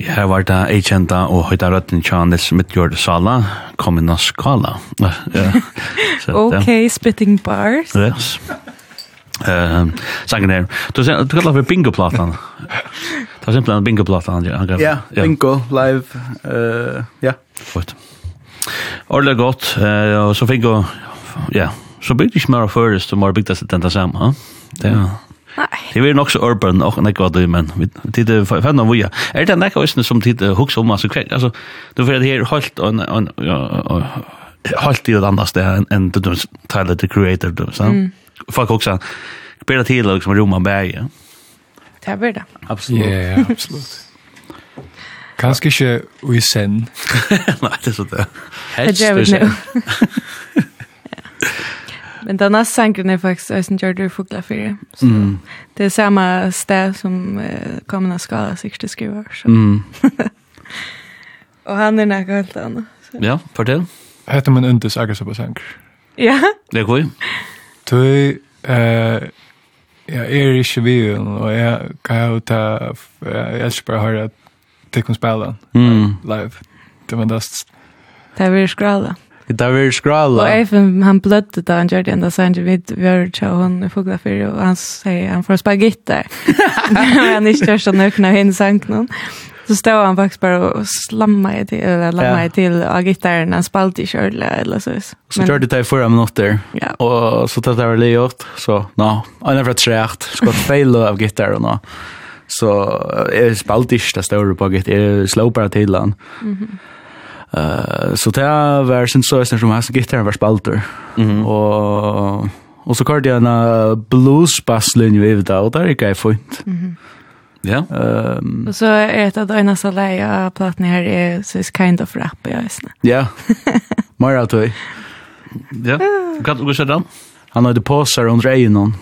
Ja, Her var det eikjenta og høyta røtten tja Nils Midtjord Sala, kom inn a skala. ok, spitting bars. Yes. Eh, sangen der. Du ser du kallar för bingo plattan. Det var simpelthen bingo plattan han Ja, bingo live eh ja. Fort. Orla gott eh och så fick jag ja, så byggde jag mer förrest och mer byggde sig den samma. Det ja. Det er nok så urban og när hva du, men tid er fann av jag. Er det näka ösnen som tid hooks om altså, kvek, altså, du för det her här og, og, en ja helt det annars enn än the Tyler the creator du, så. Mm folk också spelar till liksom Roman Berg. Det blir det. Absolut. Ja, absolut. Kanske inte vi sen. Nej, det är så där. Helst det nu. Men den nästa sänken är faktiskt Ösen Jordur Fugla 4. Så mm. det är samma stäv som eh, att Skala 60 skriver. Så. Mm. och han är näka helt annan. Ja, fortell. Hette man inte säkert så. Ja. Det går ju. Tøy eh ja, er ikke vi og jeg kan jo ta jeg elsker bare å høre Tekkum spela live. Det var dast. Det var skrala. Det var skrala. Og Eifen, han blødde da han gjorde det enda, så vi har tja hon i Foglafyr, og han sier han får spagitter. Men han ikke gjør sånn økna henne sank noen. Så stod han faktiskt bara och slammade till, eller lammade ja. till av gitarren. Han spalte i kjörle eller så. Så men... körde det i fyra minuter. Ja. Och så tog det väl i. Så, no, han är för trägt. Skott fel av gitarren. Och, så jag spalte inte det stora på gitarren. Jag slog bara till han. Mm -hmm. Uh, så det var sin søsner som hans gitarren var spalter. Mm -hmm. Og, og så kørte jeg en uh, blues-basslinje vi det, av, og der gikk jeg fint. Mm -hmm. Ja. Ehm så är det att ena så leja plattan här är så is kind of rap jag vet Ja. Mara toy. Ja. Kan du gå sedan? Han hade sig under ögonen.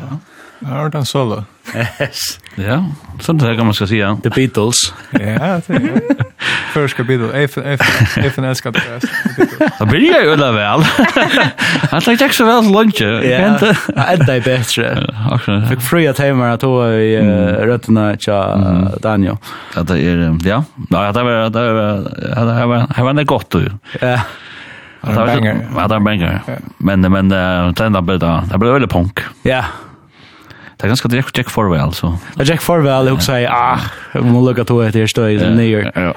Ja. Ja, det er solo. Yes. Ja, sånt där kan man ska säga. The Beatles. ja, det är Första Beatles. If if if en älskar det bäst. Det blir ju ölla väl. Han tar Jack så väl lunch. Ja. Att det är bättre. Fick fria timmar att då i rötterna tja Daniel. Ja, det är ja. Ja, det var det var det var det var gott då. Ja. Ja, det är banger. Ja, det är banger. Men men den där då. Det blir väl punk. Ja. Det är ganska direkt Jack Farwell så. Jack Farwell också säger ah, vi måste lukka till det här stödet i New York. Ja.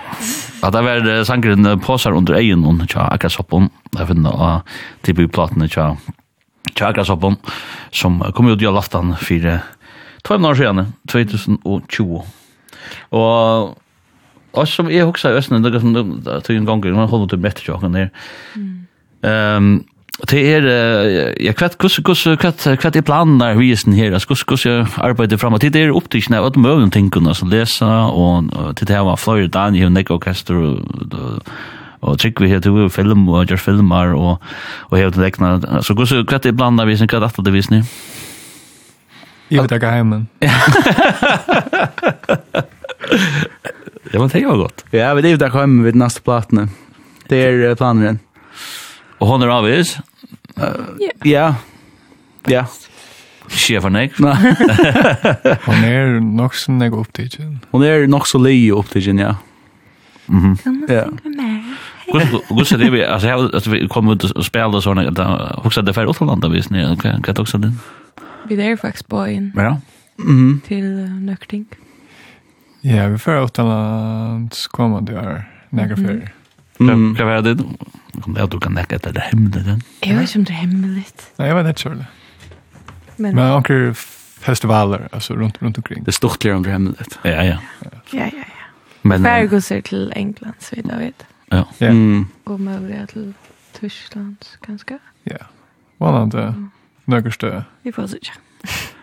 Ja, det var sangren påsar under egen hon, tja, Akrasoppon. Det finner jag typ i platene, tja, tja, Akrasoppon, som kom ut i laftan för två år sedan, 2020. Og Och som jeg också i Østene, det er en gång, man holder til mette tjokken der, Ehm Det er, ja, kvart, kvart, kvart, kvart, kvart er planen der visen her? altså, kvart, kvart, jeg arbeider frem? og Det er opptrykkene av alle mulige tingene som leser, og til det her var flere dagen, jeg har nekk orkester, og og trykk vi her til film, og gjør filmer, og, og hevet til lekene. Så kvart er planen der visen? kvart er det visen her? Jeg vet ikke hjemme. Ja, men det var godt. Ja, vi er jo der hjemme ved neste platene. Det er planen igjen. Og hon er avvis? Ja. Ja. Sjef for nek? Nei. Hon er nok så nek opptidgen. Hon er nok så lei opptidgen, ja. Mhm. Ja. Gussa det vi, alltså jag att vi kom ut och spelade såna där också det för Åland där vi snä kan kan också den. Vi där faktiskt på. Ja. Mhm. Till Nökting. Ja, vi för Åland kommer det är några för. Mm. Kan vara det? Ja, du kan nekke etter det hemmelig, den. Jeg vet om det är hemmelig. Nei, jeg vet inte selv. Men, Men också festivaler, alltså runt runt omkring. Det är stort om det hemligt. Ja, ja. Ja, ja, ja. Men, Færgåser til England, så vidt jeg vet. Ja. ja. Mm. Og mulig till Tyskland, ganske. Ja. Hvordan det? Nøkkerste. Vi får se.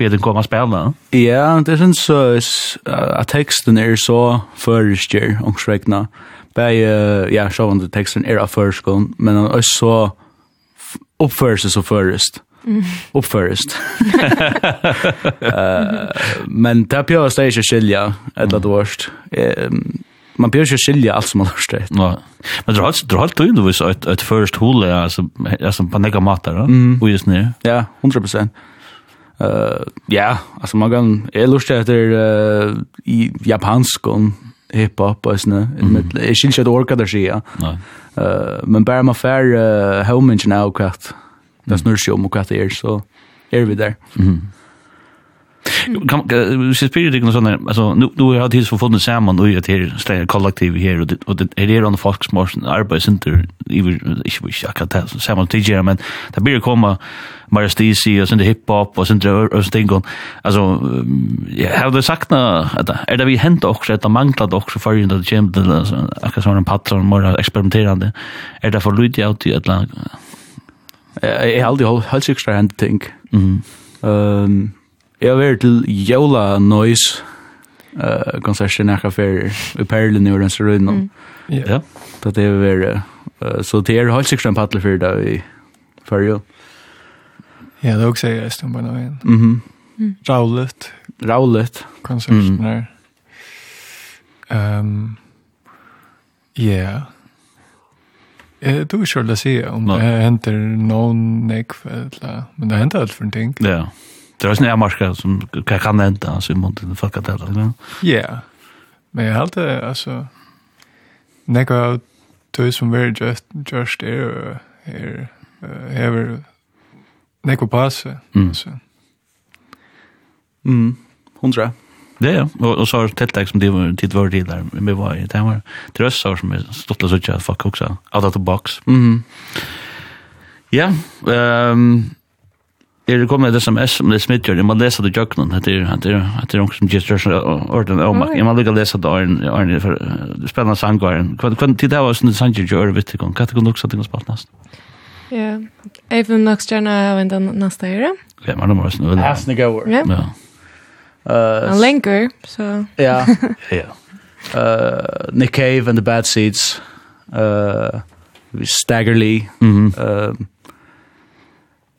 be den komma spela. Ja, det är så att texten är så förskär och skräckna. Bei ja, så under texten är av förskon, men han är så uppförs så förrest. Mm. Uppförst. uh, men det blir ju stage skilja ett att vart. Ehm man blir ju skilja allt som man har stött. Ja. Men det har du har du ju visst ett ett först hole alltså alltså på några matar, Mm. Och just nu. Ja, 100%. Eh ja, alltså man kan är lust efter uh, i japansk och hiphop och såna. Det skulle inte orka där sig. Nej. Eh men bara man fair uh, home engine now kat. Det snurrar ju om och kat är så är vi där. Mhm. Kan vi spyrir dig någon sån där alltså nu nu har det så funnits samman och det här ställer kollektiv här och det och det är det on folk smorsen arbetsinter even ich wish jag kan ta samman till men det blir komma Maristisi och sen det hiphop och sen det östingon alltså jag har det sagt att är det vi hänt också att manglat också för ju det gym det alltså som en patron mer experimenterande. Är det för lite ut i ett land Jag har aldrig hållit sig extra hand think. Ehm Jeg har vært til Jola Noise eh konserter näka för i Perlen i Orens rund. Ja. Det det är så det är helt säkert en paddel för det i förr. Ja, det också är stund på någon. Mhm. Raulet. Raulet Konserten konserter. Ehm Ja. Eh du skulle se om det händer någon nekv eller men det händer allt för ting. Ja det är såna marska som kan hända alltså mot den fucka där va. Ja. Men jag altså, alltså av tog som var just just är är över på pass så. Mm. Hundra. Ja, ja. Og, og så har tiltak som de var tid var tid der, vi var i, det var trøssar som er stått og sånn, fuck også, out of the box. Mm -hmm. Ja, ehm er kommet et sms om det smitter, jeg må lese det i Det er det er det noen som gjør større ordentlig avmak, jeg må lykke lese det Arne, Arne, for spennende sangvaren. Hva hva tid det var sånn sanger til Øre Vittikon, hva er det kunne også til å spalt nesten? Ja, jeg vil nok gjerne ha en den neste høyre. Ja, men det var sånn. Hasne gåer. Ja. Eh, Han lenker, så... Ja, ja. Uh, Nick Cave and the Bad Seeds, uh, Stagger Lee, mm uh,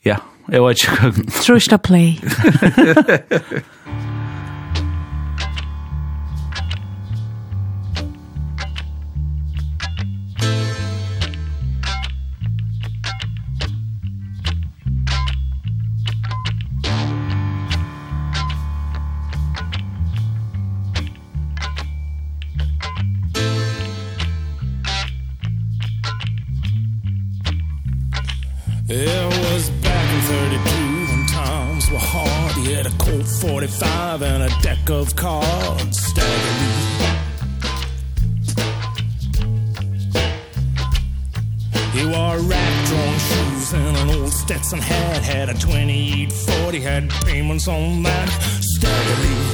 ja, Jeg vet ikke. hva. Trusla play. of cards. Staggering He wore rat drawn shoes and an old Stetson hat. Had a 2840, had payments on that. Staggering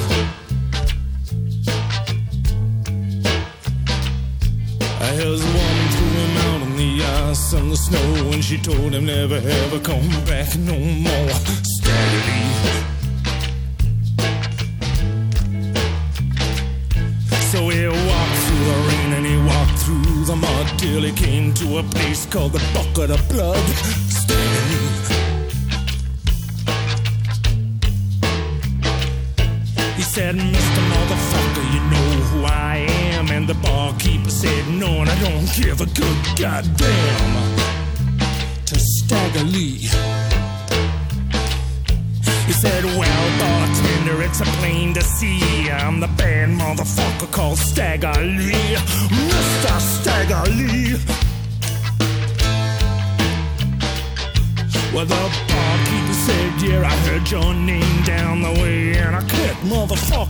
His woman threw him out on the ice and the snow And she told him never ever come back no more. called the bucket of blood.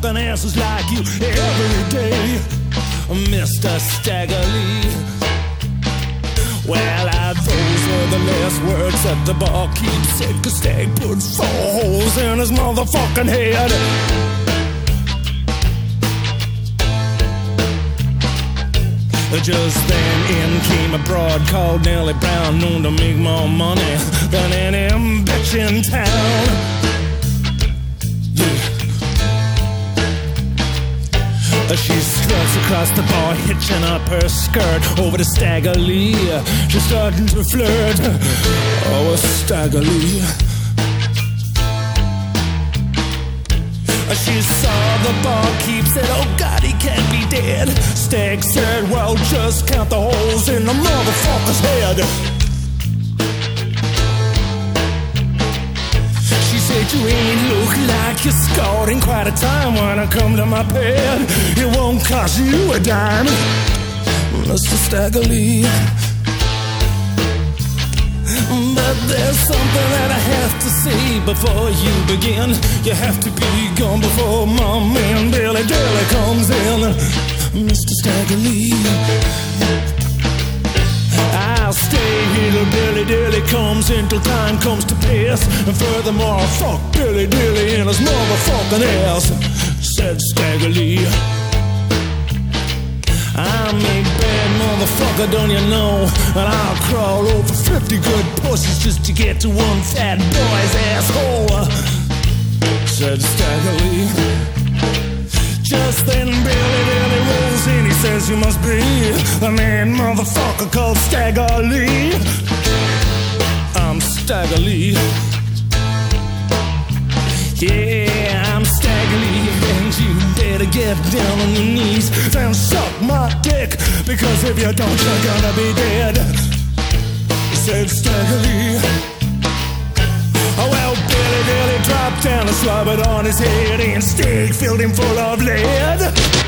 finances like you every day. Mr. Staggerly Well, I, those were the last words that the barkeep said Cause Stag put four holes in his motherfucking head. Just then in came a broad called Nellie Brown Known to make more money than any bitch in town. As she struts across the bar Hitching up her skirt Over the staggerly She's starting to flirt. Oh, staggerly As she saw the barkeep Said, oh God, he can't be dead. Stag said, well, just count the holes In the motherfucker's head. dream Look like you're scored in quite a time When I come to my bed It won't cost you a dime Mr. Staggerly. But there's something that I have to say Before you begin You have to be gone before my man Billy Dilly comes in Mr. Stagger Lee I'll stay here dilly dilly comes until time comes to pass. And furthermore fuck Billy dilly In his motherfucking ass Said Staggerly I'm a bad motherfucker, don't you know? And I'll crawl over 50 good pussies Just to get to one fat boy's asshole Said Staggerly Justin Billy Billy rolls in he says you must be The man motherfucker called Stagger Lee I'm Stagger Lee Yeah, I'm Stagger Lee And you better get down on your knees And suck my dick Because if you don't you're gonna be dead. Said Stagger Lee Oh well, nearly dropped down and slobbered on his head and steak filled him full of lead.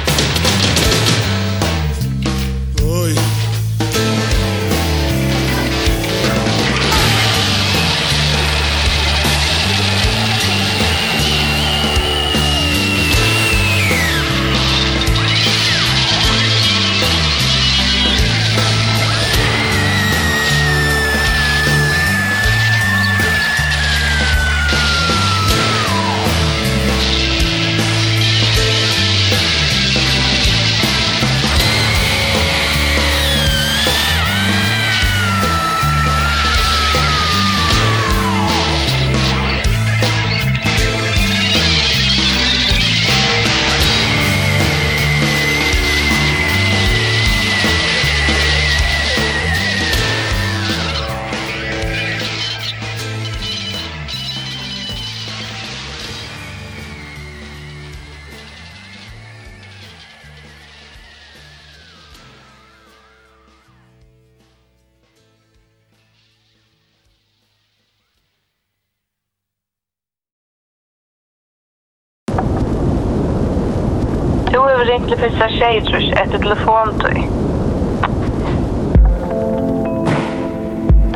ringt til fyrsta tjejtrus etter telefontøy.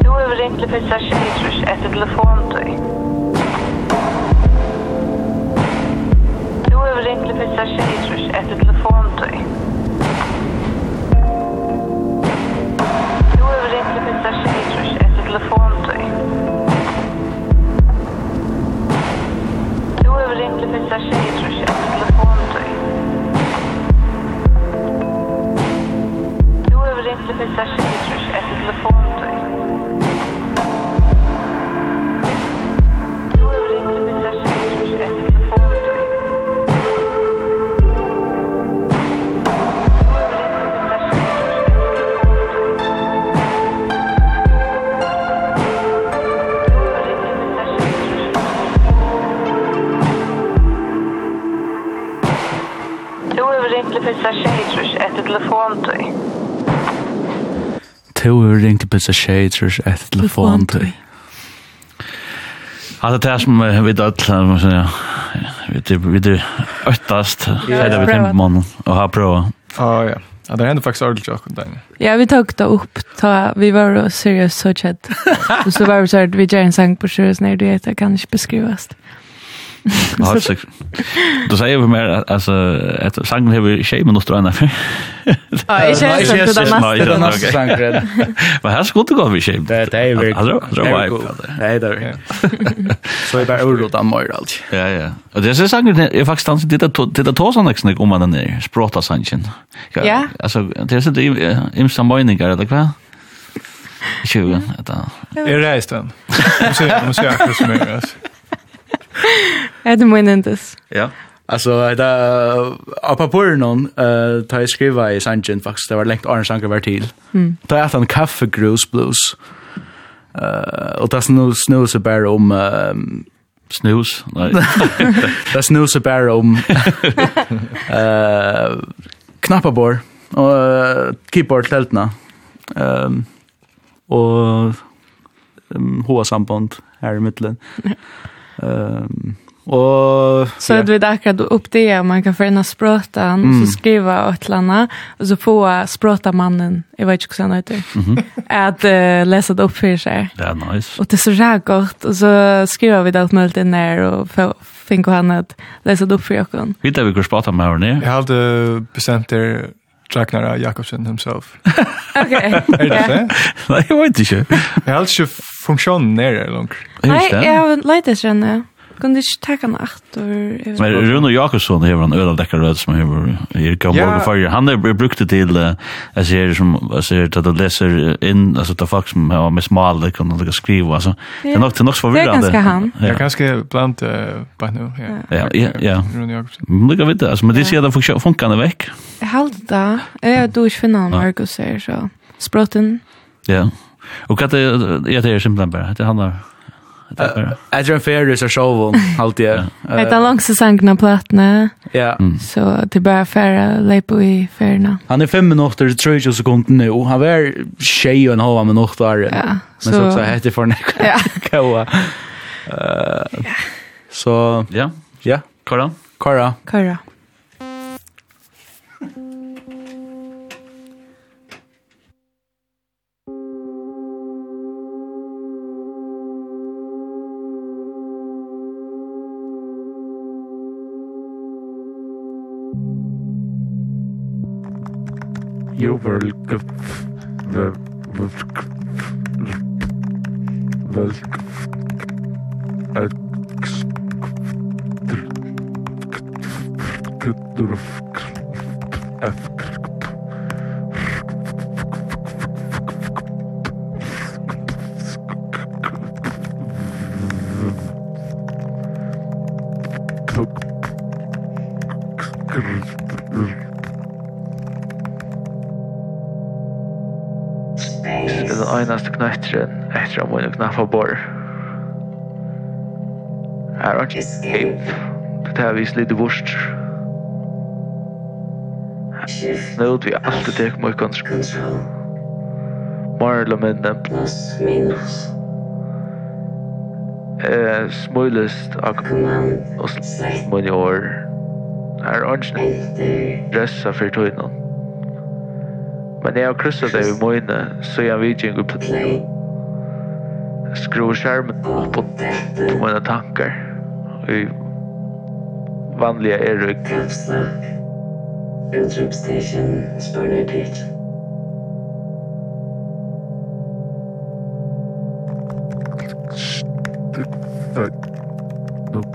Du har ringt til fyrsta tjejtrus etter telefontøy. Du har ringt til fyrsta tjejtrus etter telefontøy. Du har ringt til fyrsta tjejtrus etter telefontøy. Du har ringt til fyrsta tjejtrus Записавши пишешь, это телефон Du har ringt til passasjerer etter telefontøy to er ringt på seg skjøter etter telefon til. Alla det här som vi dött, man säger, vi det öttast, eller vi tänker på månaden, och har provat. Ja, ja. Ja, det hände faktiskt ordentligt jag kunde Ja, vi tog det upp, ta, vi var seriöst så chatt. Och så var vi så här, vi gör en sang på seriöst när du heter, kan inte beskrivas. Du säger vi mer alltså att sangen har vi shame något annat. Ja, jag känner att det där nästa sangen. Men här skulle det gå vi shame. Det det är väl. alltså så vibe. Nej där. Så är bara ordet då mer allt. Ja ja. Och det är sangen är faktiskt dans det det det sån nästan om man där språta sangen. Ja. Alltså det är så det im samboningar eller vad? 20 att. Är det resten? Så måste jag akkurat så mycket. Är det min entes? Ja. Alltså där på papperen någon eh ta jag skriva i sanjen faktiskt det var längt Arne Sanker var till. Mm. Ta jag en kaffe grus blues. Eh och det snus snus bara om um, snus. Nej. det snus bara om eh knappabor och keyboard tältna. Ehm och um, hoa samband här i mitten. Ehm Och så hade vi där akkurat upp det om man kan förena språtan mm. och så skriva åt landa och så få språta mannen jag vet inte hur han heter mm att uh, läsa det upp för sig. Det är nice. Och det är så jävla och så skriver vi det allt möjligt in där och fick han att läsa det upp för oss. Vet du hur språta med henne? Jag hade bestämt det Ragnar Jakobsen himself. okay. Är det det? Nej, jag vet inte. Jag har inte funktionen nere langt. Nej, jag har leidt etter henne. Kunde inte ta han etter? Men Rune Jakobsson har en öl av dekker rød som har i Gamborg og för Han har brukt det til, jeg ser som, jeg ser at jeg leser inn, altså det er folk som har mest mal, det kan han skriva alltså Det er nok til nok så forvirrende. Det er ganske han. Det er ganske blant, bare nå, ja. Ja, ja, ja. Rune Jakobsson. Men det kan vite, altså, men det ser det funkar han vekk. Jeg halde det. Jeg du ikke finner han, Markus, så. Språten. Ja. Och att det är det, är simpelt bara. det handlar Jag tror en färdig så show hon allt det. Det är långt så sankna platna. Ja. Så det är bara färra lepo i färna. Han är fem minuter 30 sekunder nu. Han var tjej och en halv minut var. Ja. Men så så heter för en Ja. Koa. Eh. Så ja. Ja. Kara. Kara. Kara. Jubelk Velk Velk Ekstr Kutturf Efkr einaste knøytren etter å måne knaffa bor. Her er ikke kjip. Det er vist litt vurst. Nå er vi alltid tek mot kontroll. Mer eller mindre. Plus, minus. Eh, smulest av kommand og smulest år. Her er ikke ressa for tøynen. Men jeg har krysset det i møyne, så jeg vet ikke på skruer skjermen opp på mine tanker. I vanlige er rygg. Utropstation, spør du ditt. Look, look,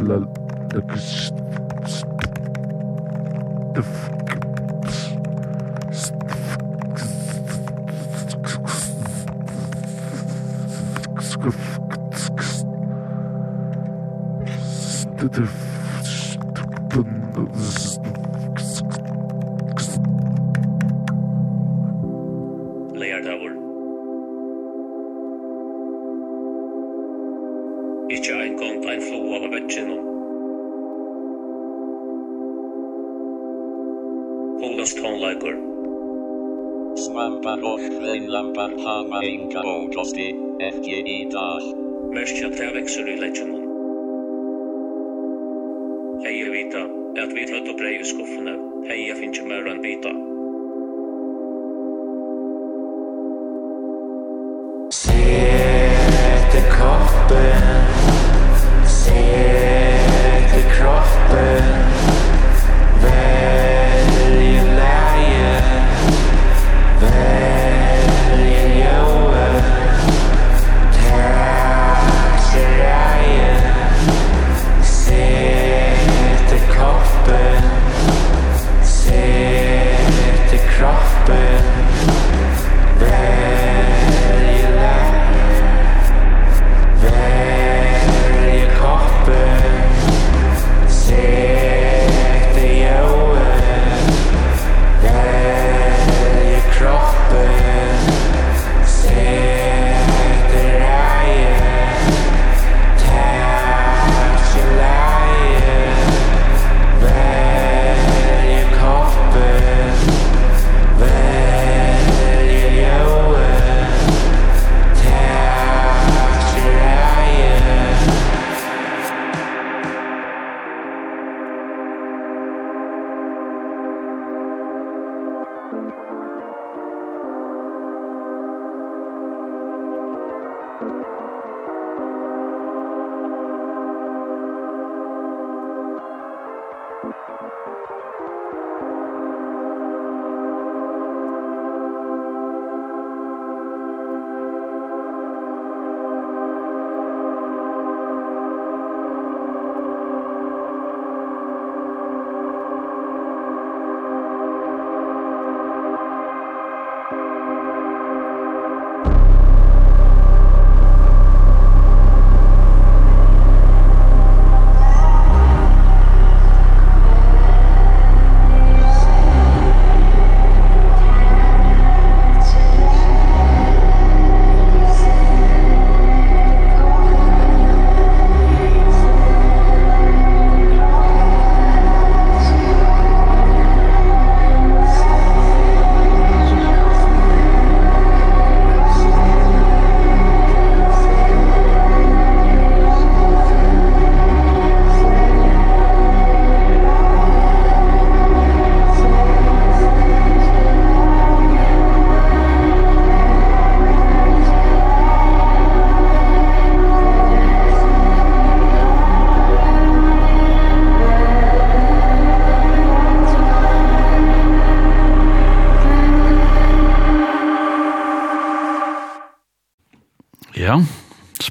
look, look, til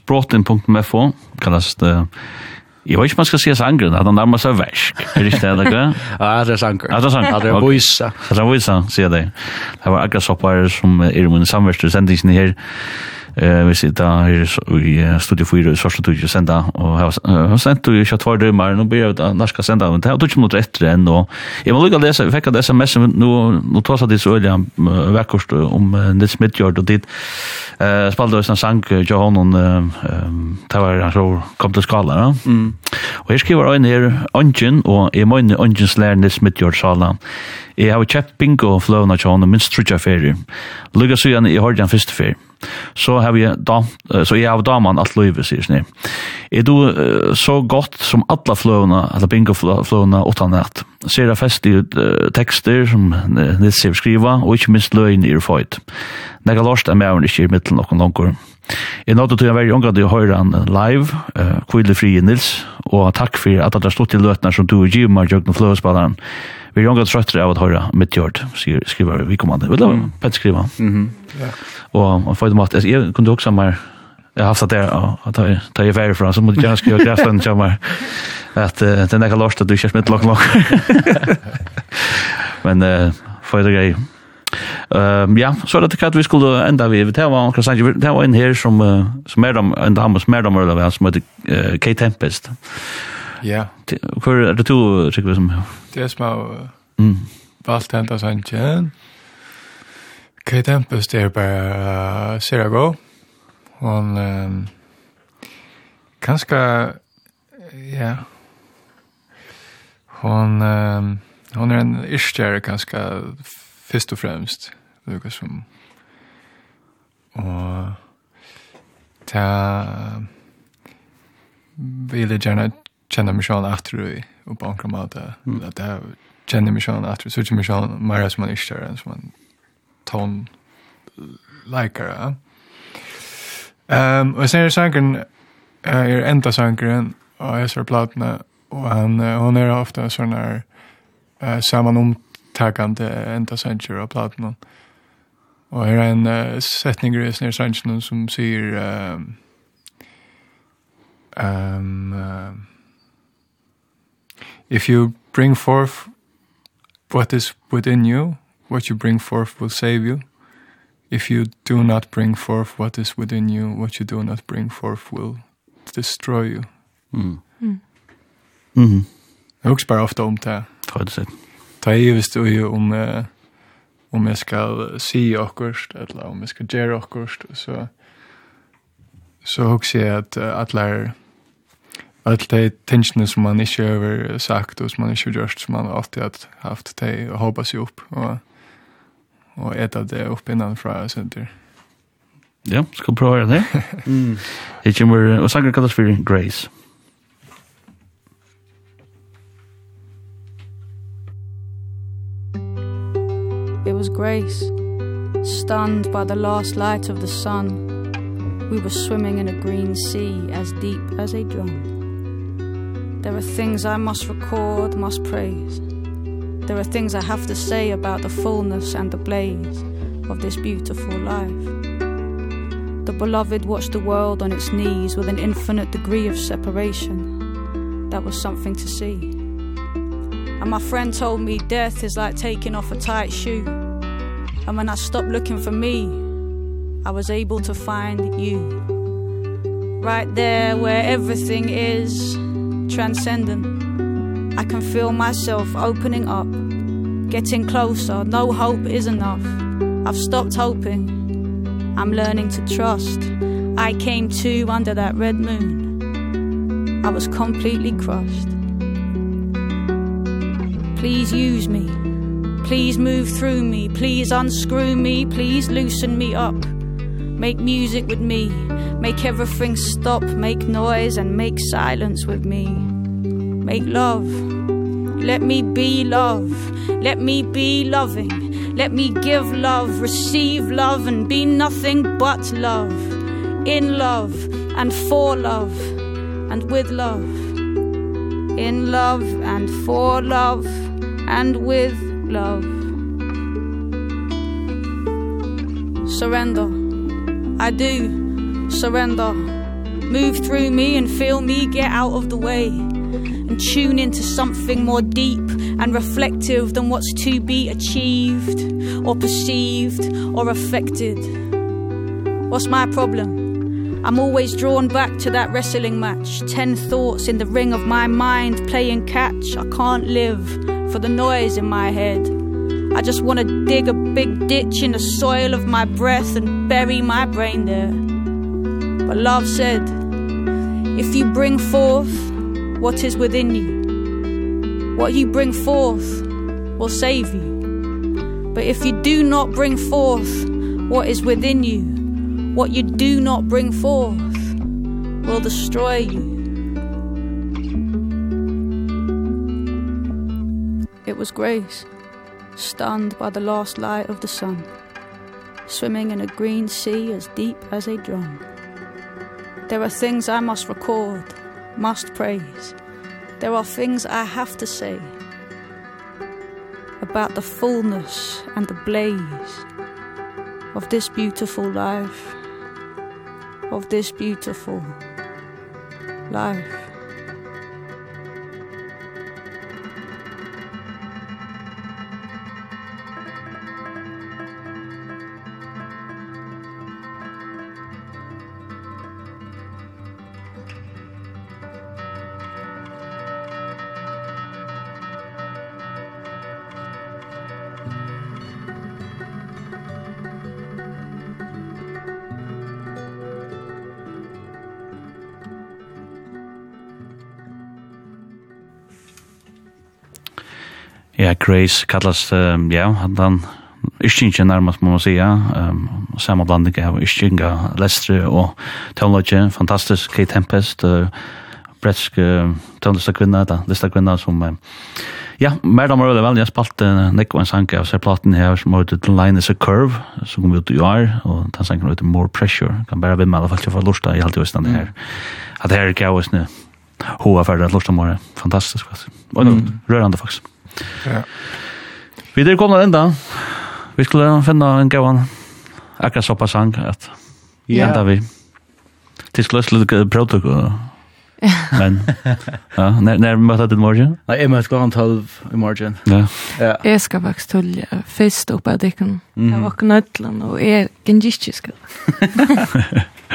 språten.fo, kallas det Jag vet inte man ska se sangren, att han närmar sig värsk. Är det inte det? eller? Ja, det er sanger. Ja, det är sanger. Ja, det är voisa. Det är boisa, säger det. Det var akkurat aggressopar som är i min samverste sändningen här. Eh vi sitter här i Studio 4 i Sorsla Tudje sända och har sänt ju kört två drömmar. Nu blir det när ska sända men det har tog mot rätt än och jag vill lucka läsa vi fick det sms nu nu tar så det så öliga verkost om Nils Smith gjorde och dit eh spalde oss en sang sank Johan och det var han så kom till skala va? Og her skriver en här Angen och i min Angens lärnis Smith gjorde sala Jeg har kjøpt bingo fløvna til honom minst trutja ferie. Lugga så igjen, i har den første ferie. Så har vi da, så jeg har daman alt løyve, sier sni. Jeg do så godt som alla fløvna, alla bingo fløvna, åttan natt. Ser jeg fest i uh, tekster som Nils ser skriva, og ikke minst løgn i ruføyt. Nega lorst er med ikke i middelen noen langer. Jeg nådde til å være unga til å høre han live, uh, kvile fri Nils, og takk for at det har stått i løtene som du og Jimar, Jøgn og Fløvespalleren. Vi er jongat trøttere av å høre mitt Midtjord, skriver vi kommande. Vil du laver pent skriva. Og og for det måte, jeg kunne også mer, jeg har haft det der, og ta jeg ferie fra, så må du gjerne skrive skriva til meg, at uh, det er nekka lort at du ikke er smitt lokk lokk. Men uh, for det grei. Um, ja, så er det kat vi skulle enda vi det var kanske det var en her som uh, som er de en dame som er de eller som heter uh, Kate Tempest. Ja. Hvor er det to sikker som? Det er som små mm. valtenta sannsjen. Kay Tempest er bare uh, Serago. Hon um, kanskje ja hon um, hon er en iskjære kanskje først og fremst lukka som og ta vil jeg gjerne känna mig själv efter i och på några måte att det känner mig själv efter så känner mig själv mer som man är större än som man ton likar. Ehm och sen är sanken är enda sankeren och jag ser platna och han hon är ofta sån här eh sammanomtagande enda sanker av platna. Och här är en uh, sättning i snär sanken som säger ehm um, uh, if you bring forth what is within you, what you bring forth will save you. If you do not bring forth what is within you, what you do not bring forth will destroy you. Mm. Mm. Mhm. Mm jag också bara ofta om det. Ta det sett. Ta i visst ju om eh, om jag ska se akkurst eller om jag ska göra akkurst så så också att alla Allt det tensionen som man inte över sagt och som man inte gjort som man alltid har haft det och hoppas sig upp och, och äta det upp innan från center. Ja, ska prova det. mm. Det kommer, och sanger kallas för Grace. It was grace, stunned by the last light of the sun. We were swimming in a green sea as deep as a drum. There are things I must record, must praise. There are things I have to say about the fullness and the blaze of this beautiful life. The beloved watched the world on its knees with an infinite degree of separation. That was something to see. And my friend told me death is like taking off a tight shoe. And when I stopped looking for me, I was able to find you. Right there where everything is, transcendent. I can feel myself opening up, getting closer. No hope is enough. I've stopped hoping. I'm learning to trust. I came to under that red moon. I was completely crushed. Please use me. Please move through me. Please unscrew me. Please loosen me up. Make music with me. Make everything stop. Make noise and make silence with me. Make love. Let me be love. Let me be loving. Let me give love. Receive love and be nothing but love. In love and for love And with love. In love and for love And with love. Surrender. I do surrender. Move through me and feel me get out of the way. And tune into something more deep and reflective than what's to be achieved or perceived or affected. What's my problem? I'm always drawn back to that wrestling match. 10 thoughts in the ring of my mind playing catch. I can't live for the noise in my head. I just want to dig a big ditch in the soil of my breath and bury my brain there. But love said, if you bring forth what is within you, what you bring forth will save you. But if you do not bring forth what is within you, what you do not bring forth will destroy you. It was grace stunned by the last light of the sun, swimming in a green sea as deep as a drum. There are things I must record, must praise. There are things I have to say about the fullness and the blaze of this beautiful life, of this beautiful life. Ja, Grace kallas, um, ja, han han Yrkinge nærmast må man sija, Um, samma blandning av Yrkinga, Lestre og Teologi, fantastisk, Kate Tempest, uh, bretsk uh, tøvnlista kvinna, da, lista kvinna som, uh, ja, mer damer veldig vel, jeg spalt uh, Nick en sang av seg platen her som har ut Line is a Curve, som kom ut i år, og den sangen har ut More Pressure, kan bare vimma, i alla fall ikke for lorsta i halvt i vistan her. At det her er gau hos nu, hoa ferdig at lusta må fantastisk, og mm. rørande faktisk. Ja. Vi er kommet enda. Vi skulle finne en gavan akkurat såpass sang at. Ja. Enda vi. Det skulle slutte protokol. Men ja, när när mötte det morgon? Nej, jag mötte klockan 12 i morgon. Ja. Ja. Jag ska faktiskt till fest uppe där kan. Jag var knötlan och är gengistiska.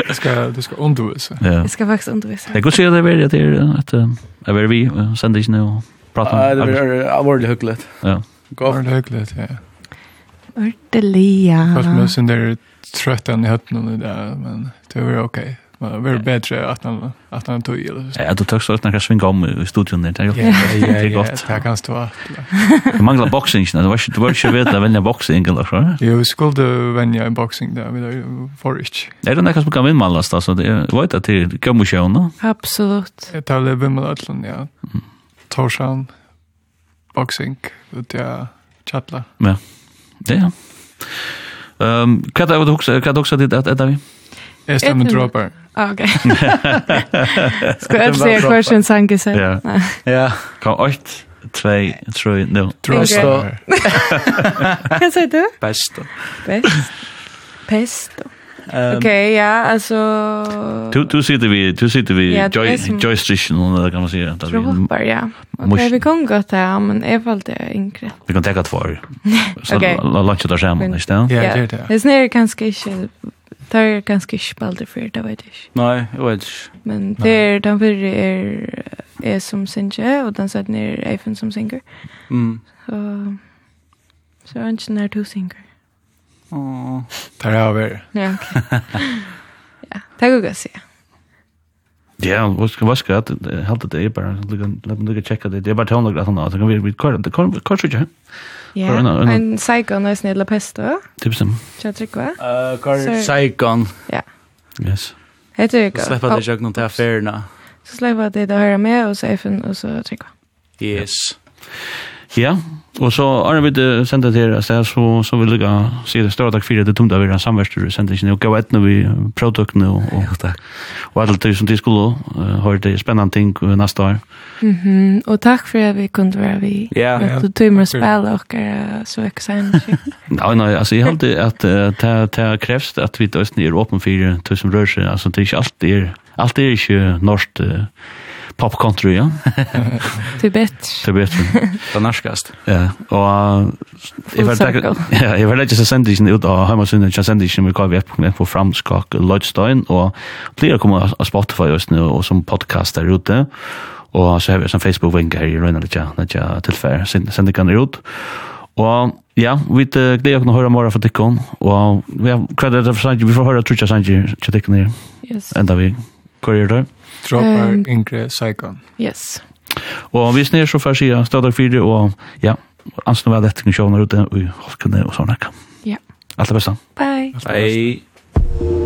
Jag ska du ska undervisa. Ja. Jag ska faktiskt undervisa. Jag går se det väl det är att att vi sända ju nu prata om? Ja, det var avordelig hyggelig. Ja. Avordelig hyggligt, ja. Ordelig, ja. Fast med sin där tröttan i hötten och där, men det var okej. Men det var bättre att han, att han tog i det. Ja, du tog så att han kan svinga om i studion där. Ja, ja, ja, det kan stå. Du manglar boxing, du var inte, du var inte vet att vänja boxing eller så? Jo, vi skulle vänja en boxing där, men det var inte. Är det något som kan vinna alltså? Det var inte till gömmusjöna? Absolut. Jag talar vinna allan, ja. Mm. Torsan boxing, ut ja chatla. Ja. Det ja. Ehm, um, vad det också, vad det också det att äta vi. Jag stämmer dropper. Ah, okej. Ska jag se question sen gissa. Ja. Ja. Kan åt 2 3 0. Trosta. Kan säga du? Bästa. Bäst. Pesto. Um, okay, ja, alltså Du du sitter vi, du sitter vi ja, joy som... joystick någon kan man säga att vi. Ropar, ja. Okej, vi kan gå där, men i fall det inkre. Vi kan ta ett för. Så lunch där sen, nästa. Ja, det är det. Det är snarare kanske inte Det er ganska ikke spalt för det, vet jag. ikke. Nei, jeg vet ikke. Men det är den første är är som synger, och den sätter ner Eifen som synger. Mm. Så, så är inte när du to synger. Åh. Tar jag över. Ja, okej. Ja, det går att se. Ja, vad ska vad ska det helt det är bara låt mig lite checka det. Det är bara tonlag att han så kan vi vi kör det kör kör ju. Ja, en Saigon när snälla pesto. Typ som. Jag tycker va? Eh, kör Saigon. Ja. Yes. Heter det. Släppa det jag någon affärerna. Så släppa det där med och så FN och så tycker Yes. Ja. Og så Arne vil det til dere sted, så, så vil jeg si det større takk for det tomte av dere samverster, sende ikke og gav etne vi produktene og, og, ja, og alt det som de skulle uh, høre til spennende ting uh, neste år. Mm -hmm. Og takk for at vi kunne være vi. Ja, ja. Du tog med å spille og så ikke sen. Nei, nei, altså jeg halte at det uh, krevs at vi da er åpen for det som rører seg, altså det er ikke alltid, det er, alt er ikke norskt uh, Pop country, ja. Det bättre. Det bättre. Det norskast. Ja, och jeg vet inte ja, jeg vet ikke så sen det ut och hemma sen det sen det vi kallar vi på på framskak Lodstein og blir komme att Spotify just nu og som podcast der ute. Og så har vi en Facebook link her i Rönna lite när jag tillfär sen sen det kan ut. Og ja, vi glädjer oss att høre mer fra Tikkon og vi har kvar det för sig vi får høre tror jag til Tikkon. Tickon. Yes. Enda vi. Hva er det? Dropper um, Ingrid Saigon. Yes. Og vi snir så fær sida stadag fyri og ja, ansen vel etter kun ute og holkene og sånne. Ja. Alt det beste. Bye. Bye. Bye.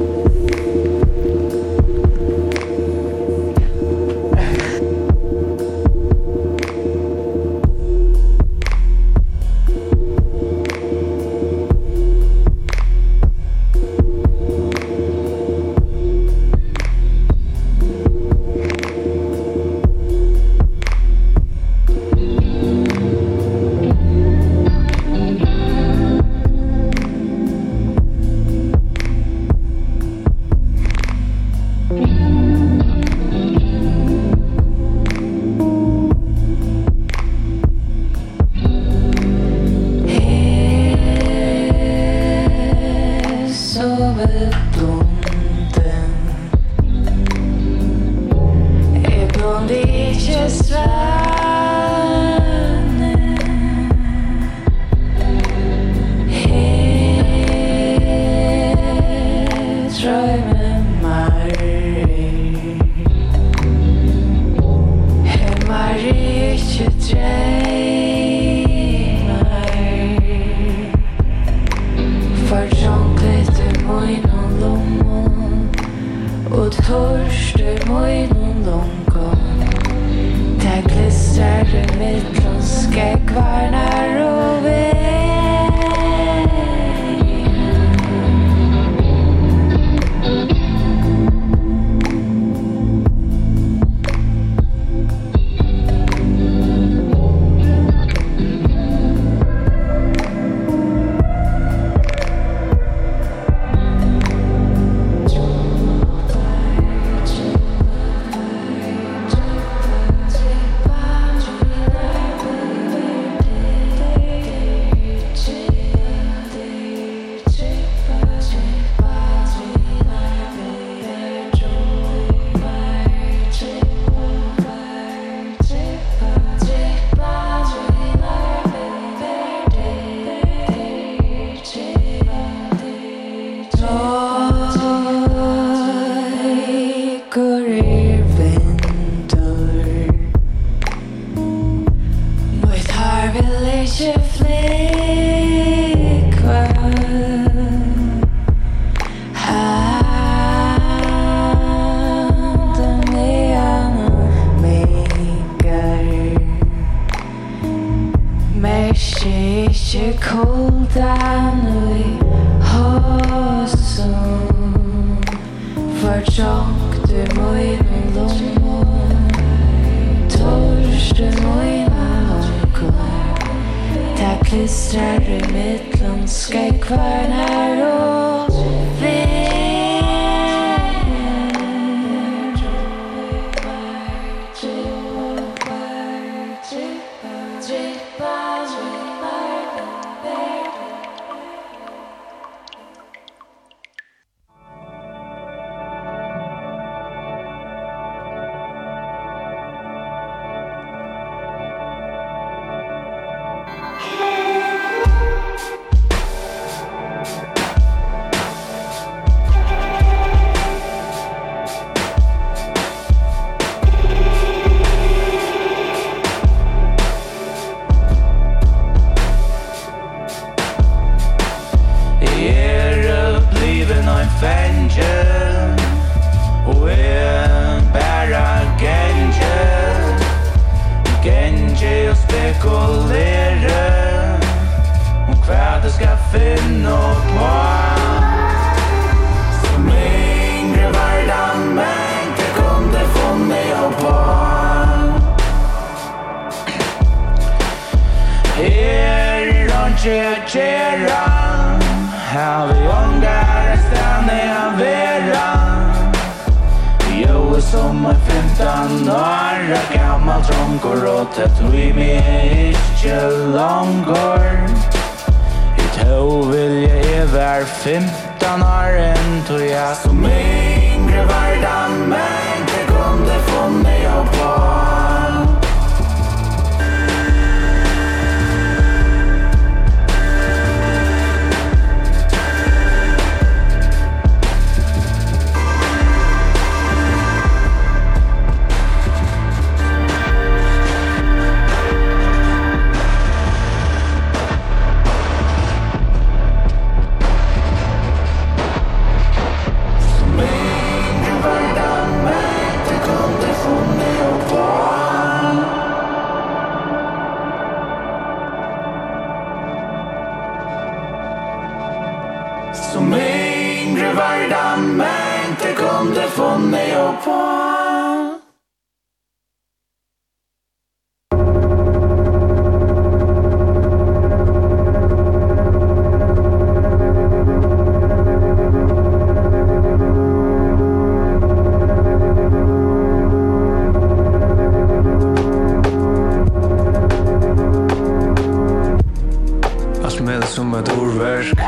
verk.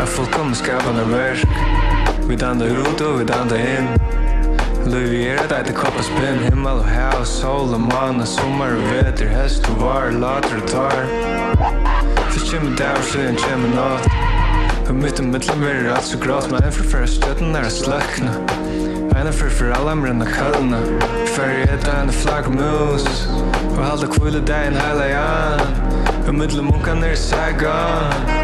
Er fullkommen skapande verk. Vi dannar ut og vi dannar inn. Løyvi er at eit kopp og spinn Himmel og hav, sol og mann Sommar og vetter, hest og var Later og tar. Fyrst kjemme dag, slyen kjemme natt. Og mitt og mittlen verir alt så grått Men en forfæra støtten er a sløkna Eina fyrir fyrir allam renna kallna Fyrir etta enn flagg mus. Og halda kvile dagin heila jan Og mittlen munkan er sagan.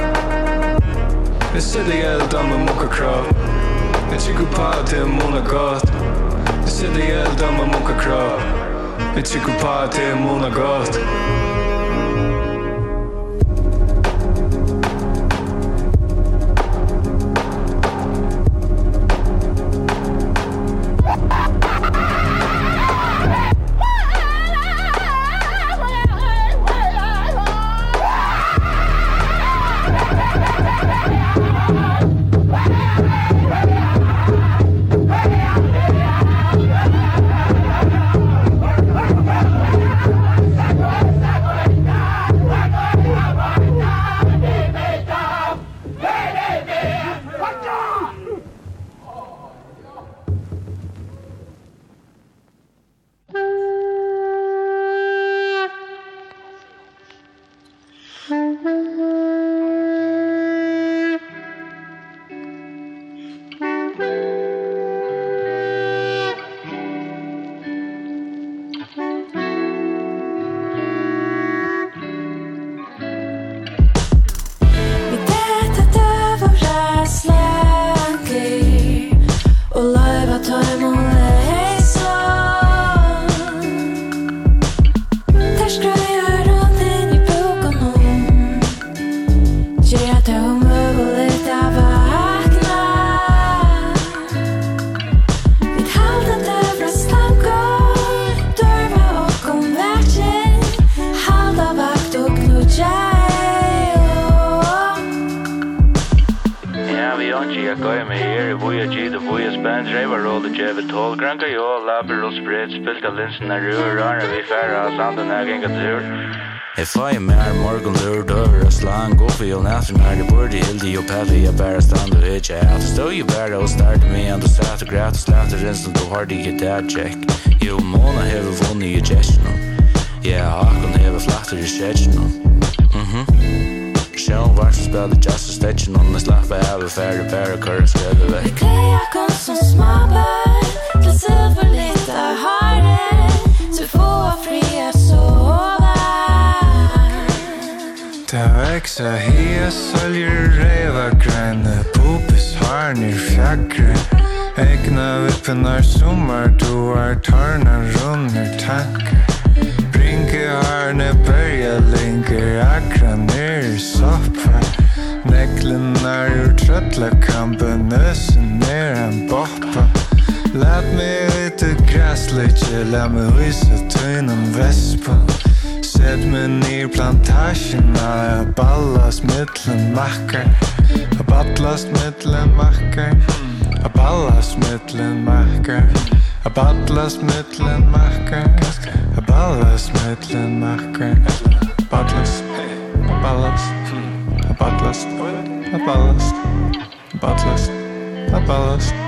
Istedi eldan med mokkakrav Jeg tykker på at det er monagat Istedi eldan med mokkakrav Jeg tykker på at det er monagat party at that jack Sommar, sommar, du er tørna runder tanker Brinke harne, børja linker, akra nere soppar Neklenar ur trøtlakampen, nøsen er en boppa. Lat mig ut i græsleitje, la mig rysa tøynan vespa. Sett me nir plantasjena, jeg ballast mittlen makkar A ballast mittlen makkar A ballast mittlen makker. A badlas mittlen makker. A badlas marker makker. Badlas A badlas A badlas A badlas A badlas A badlas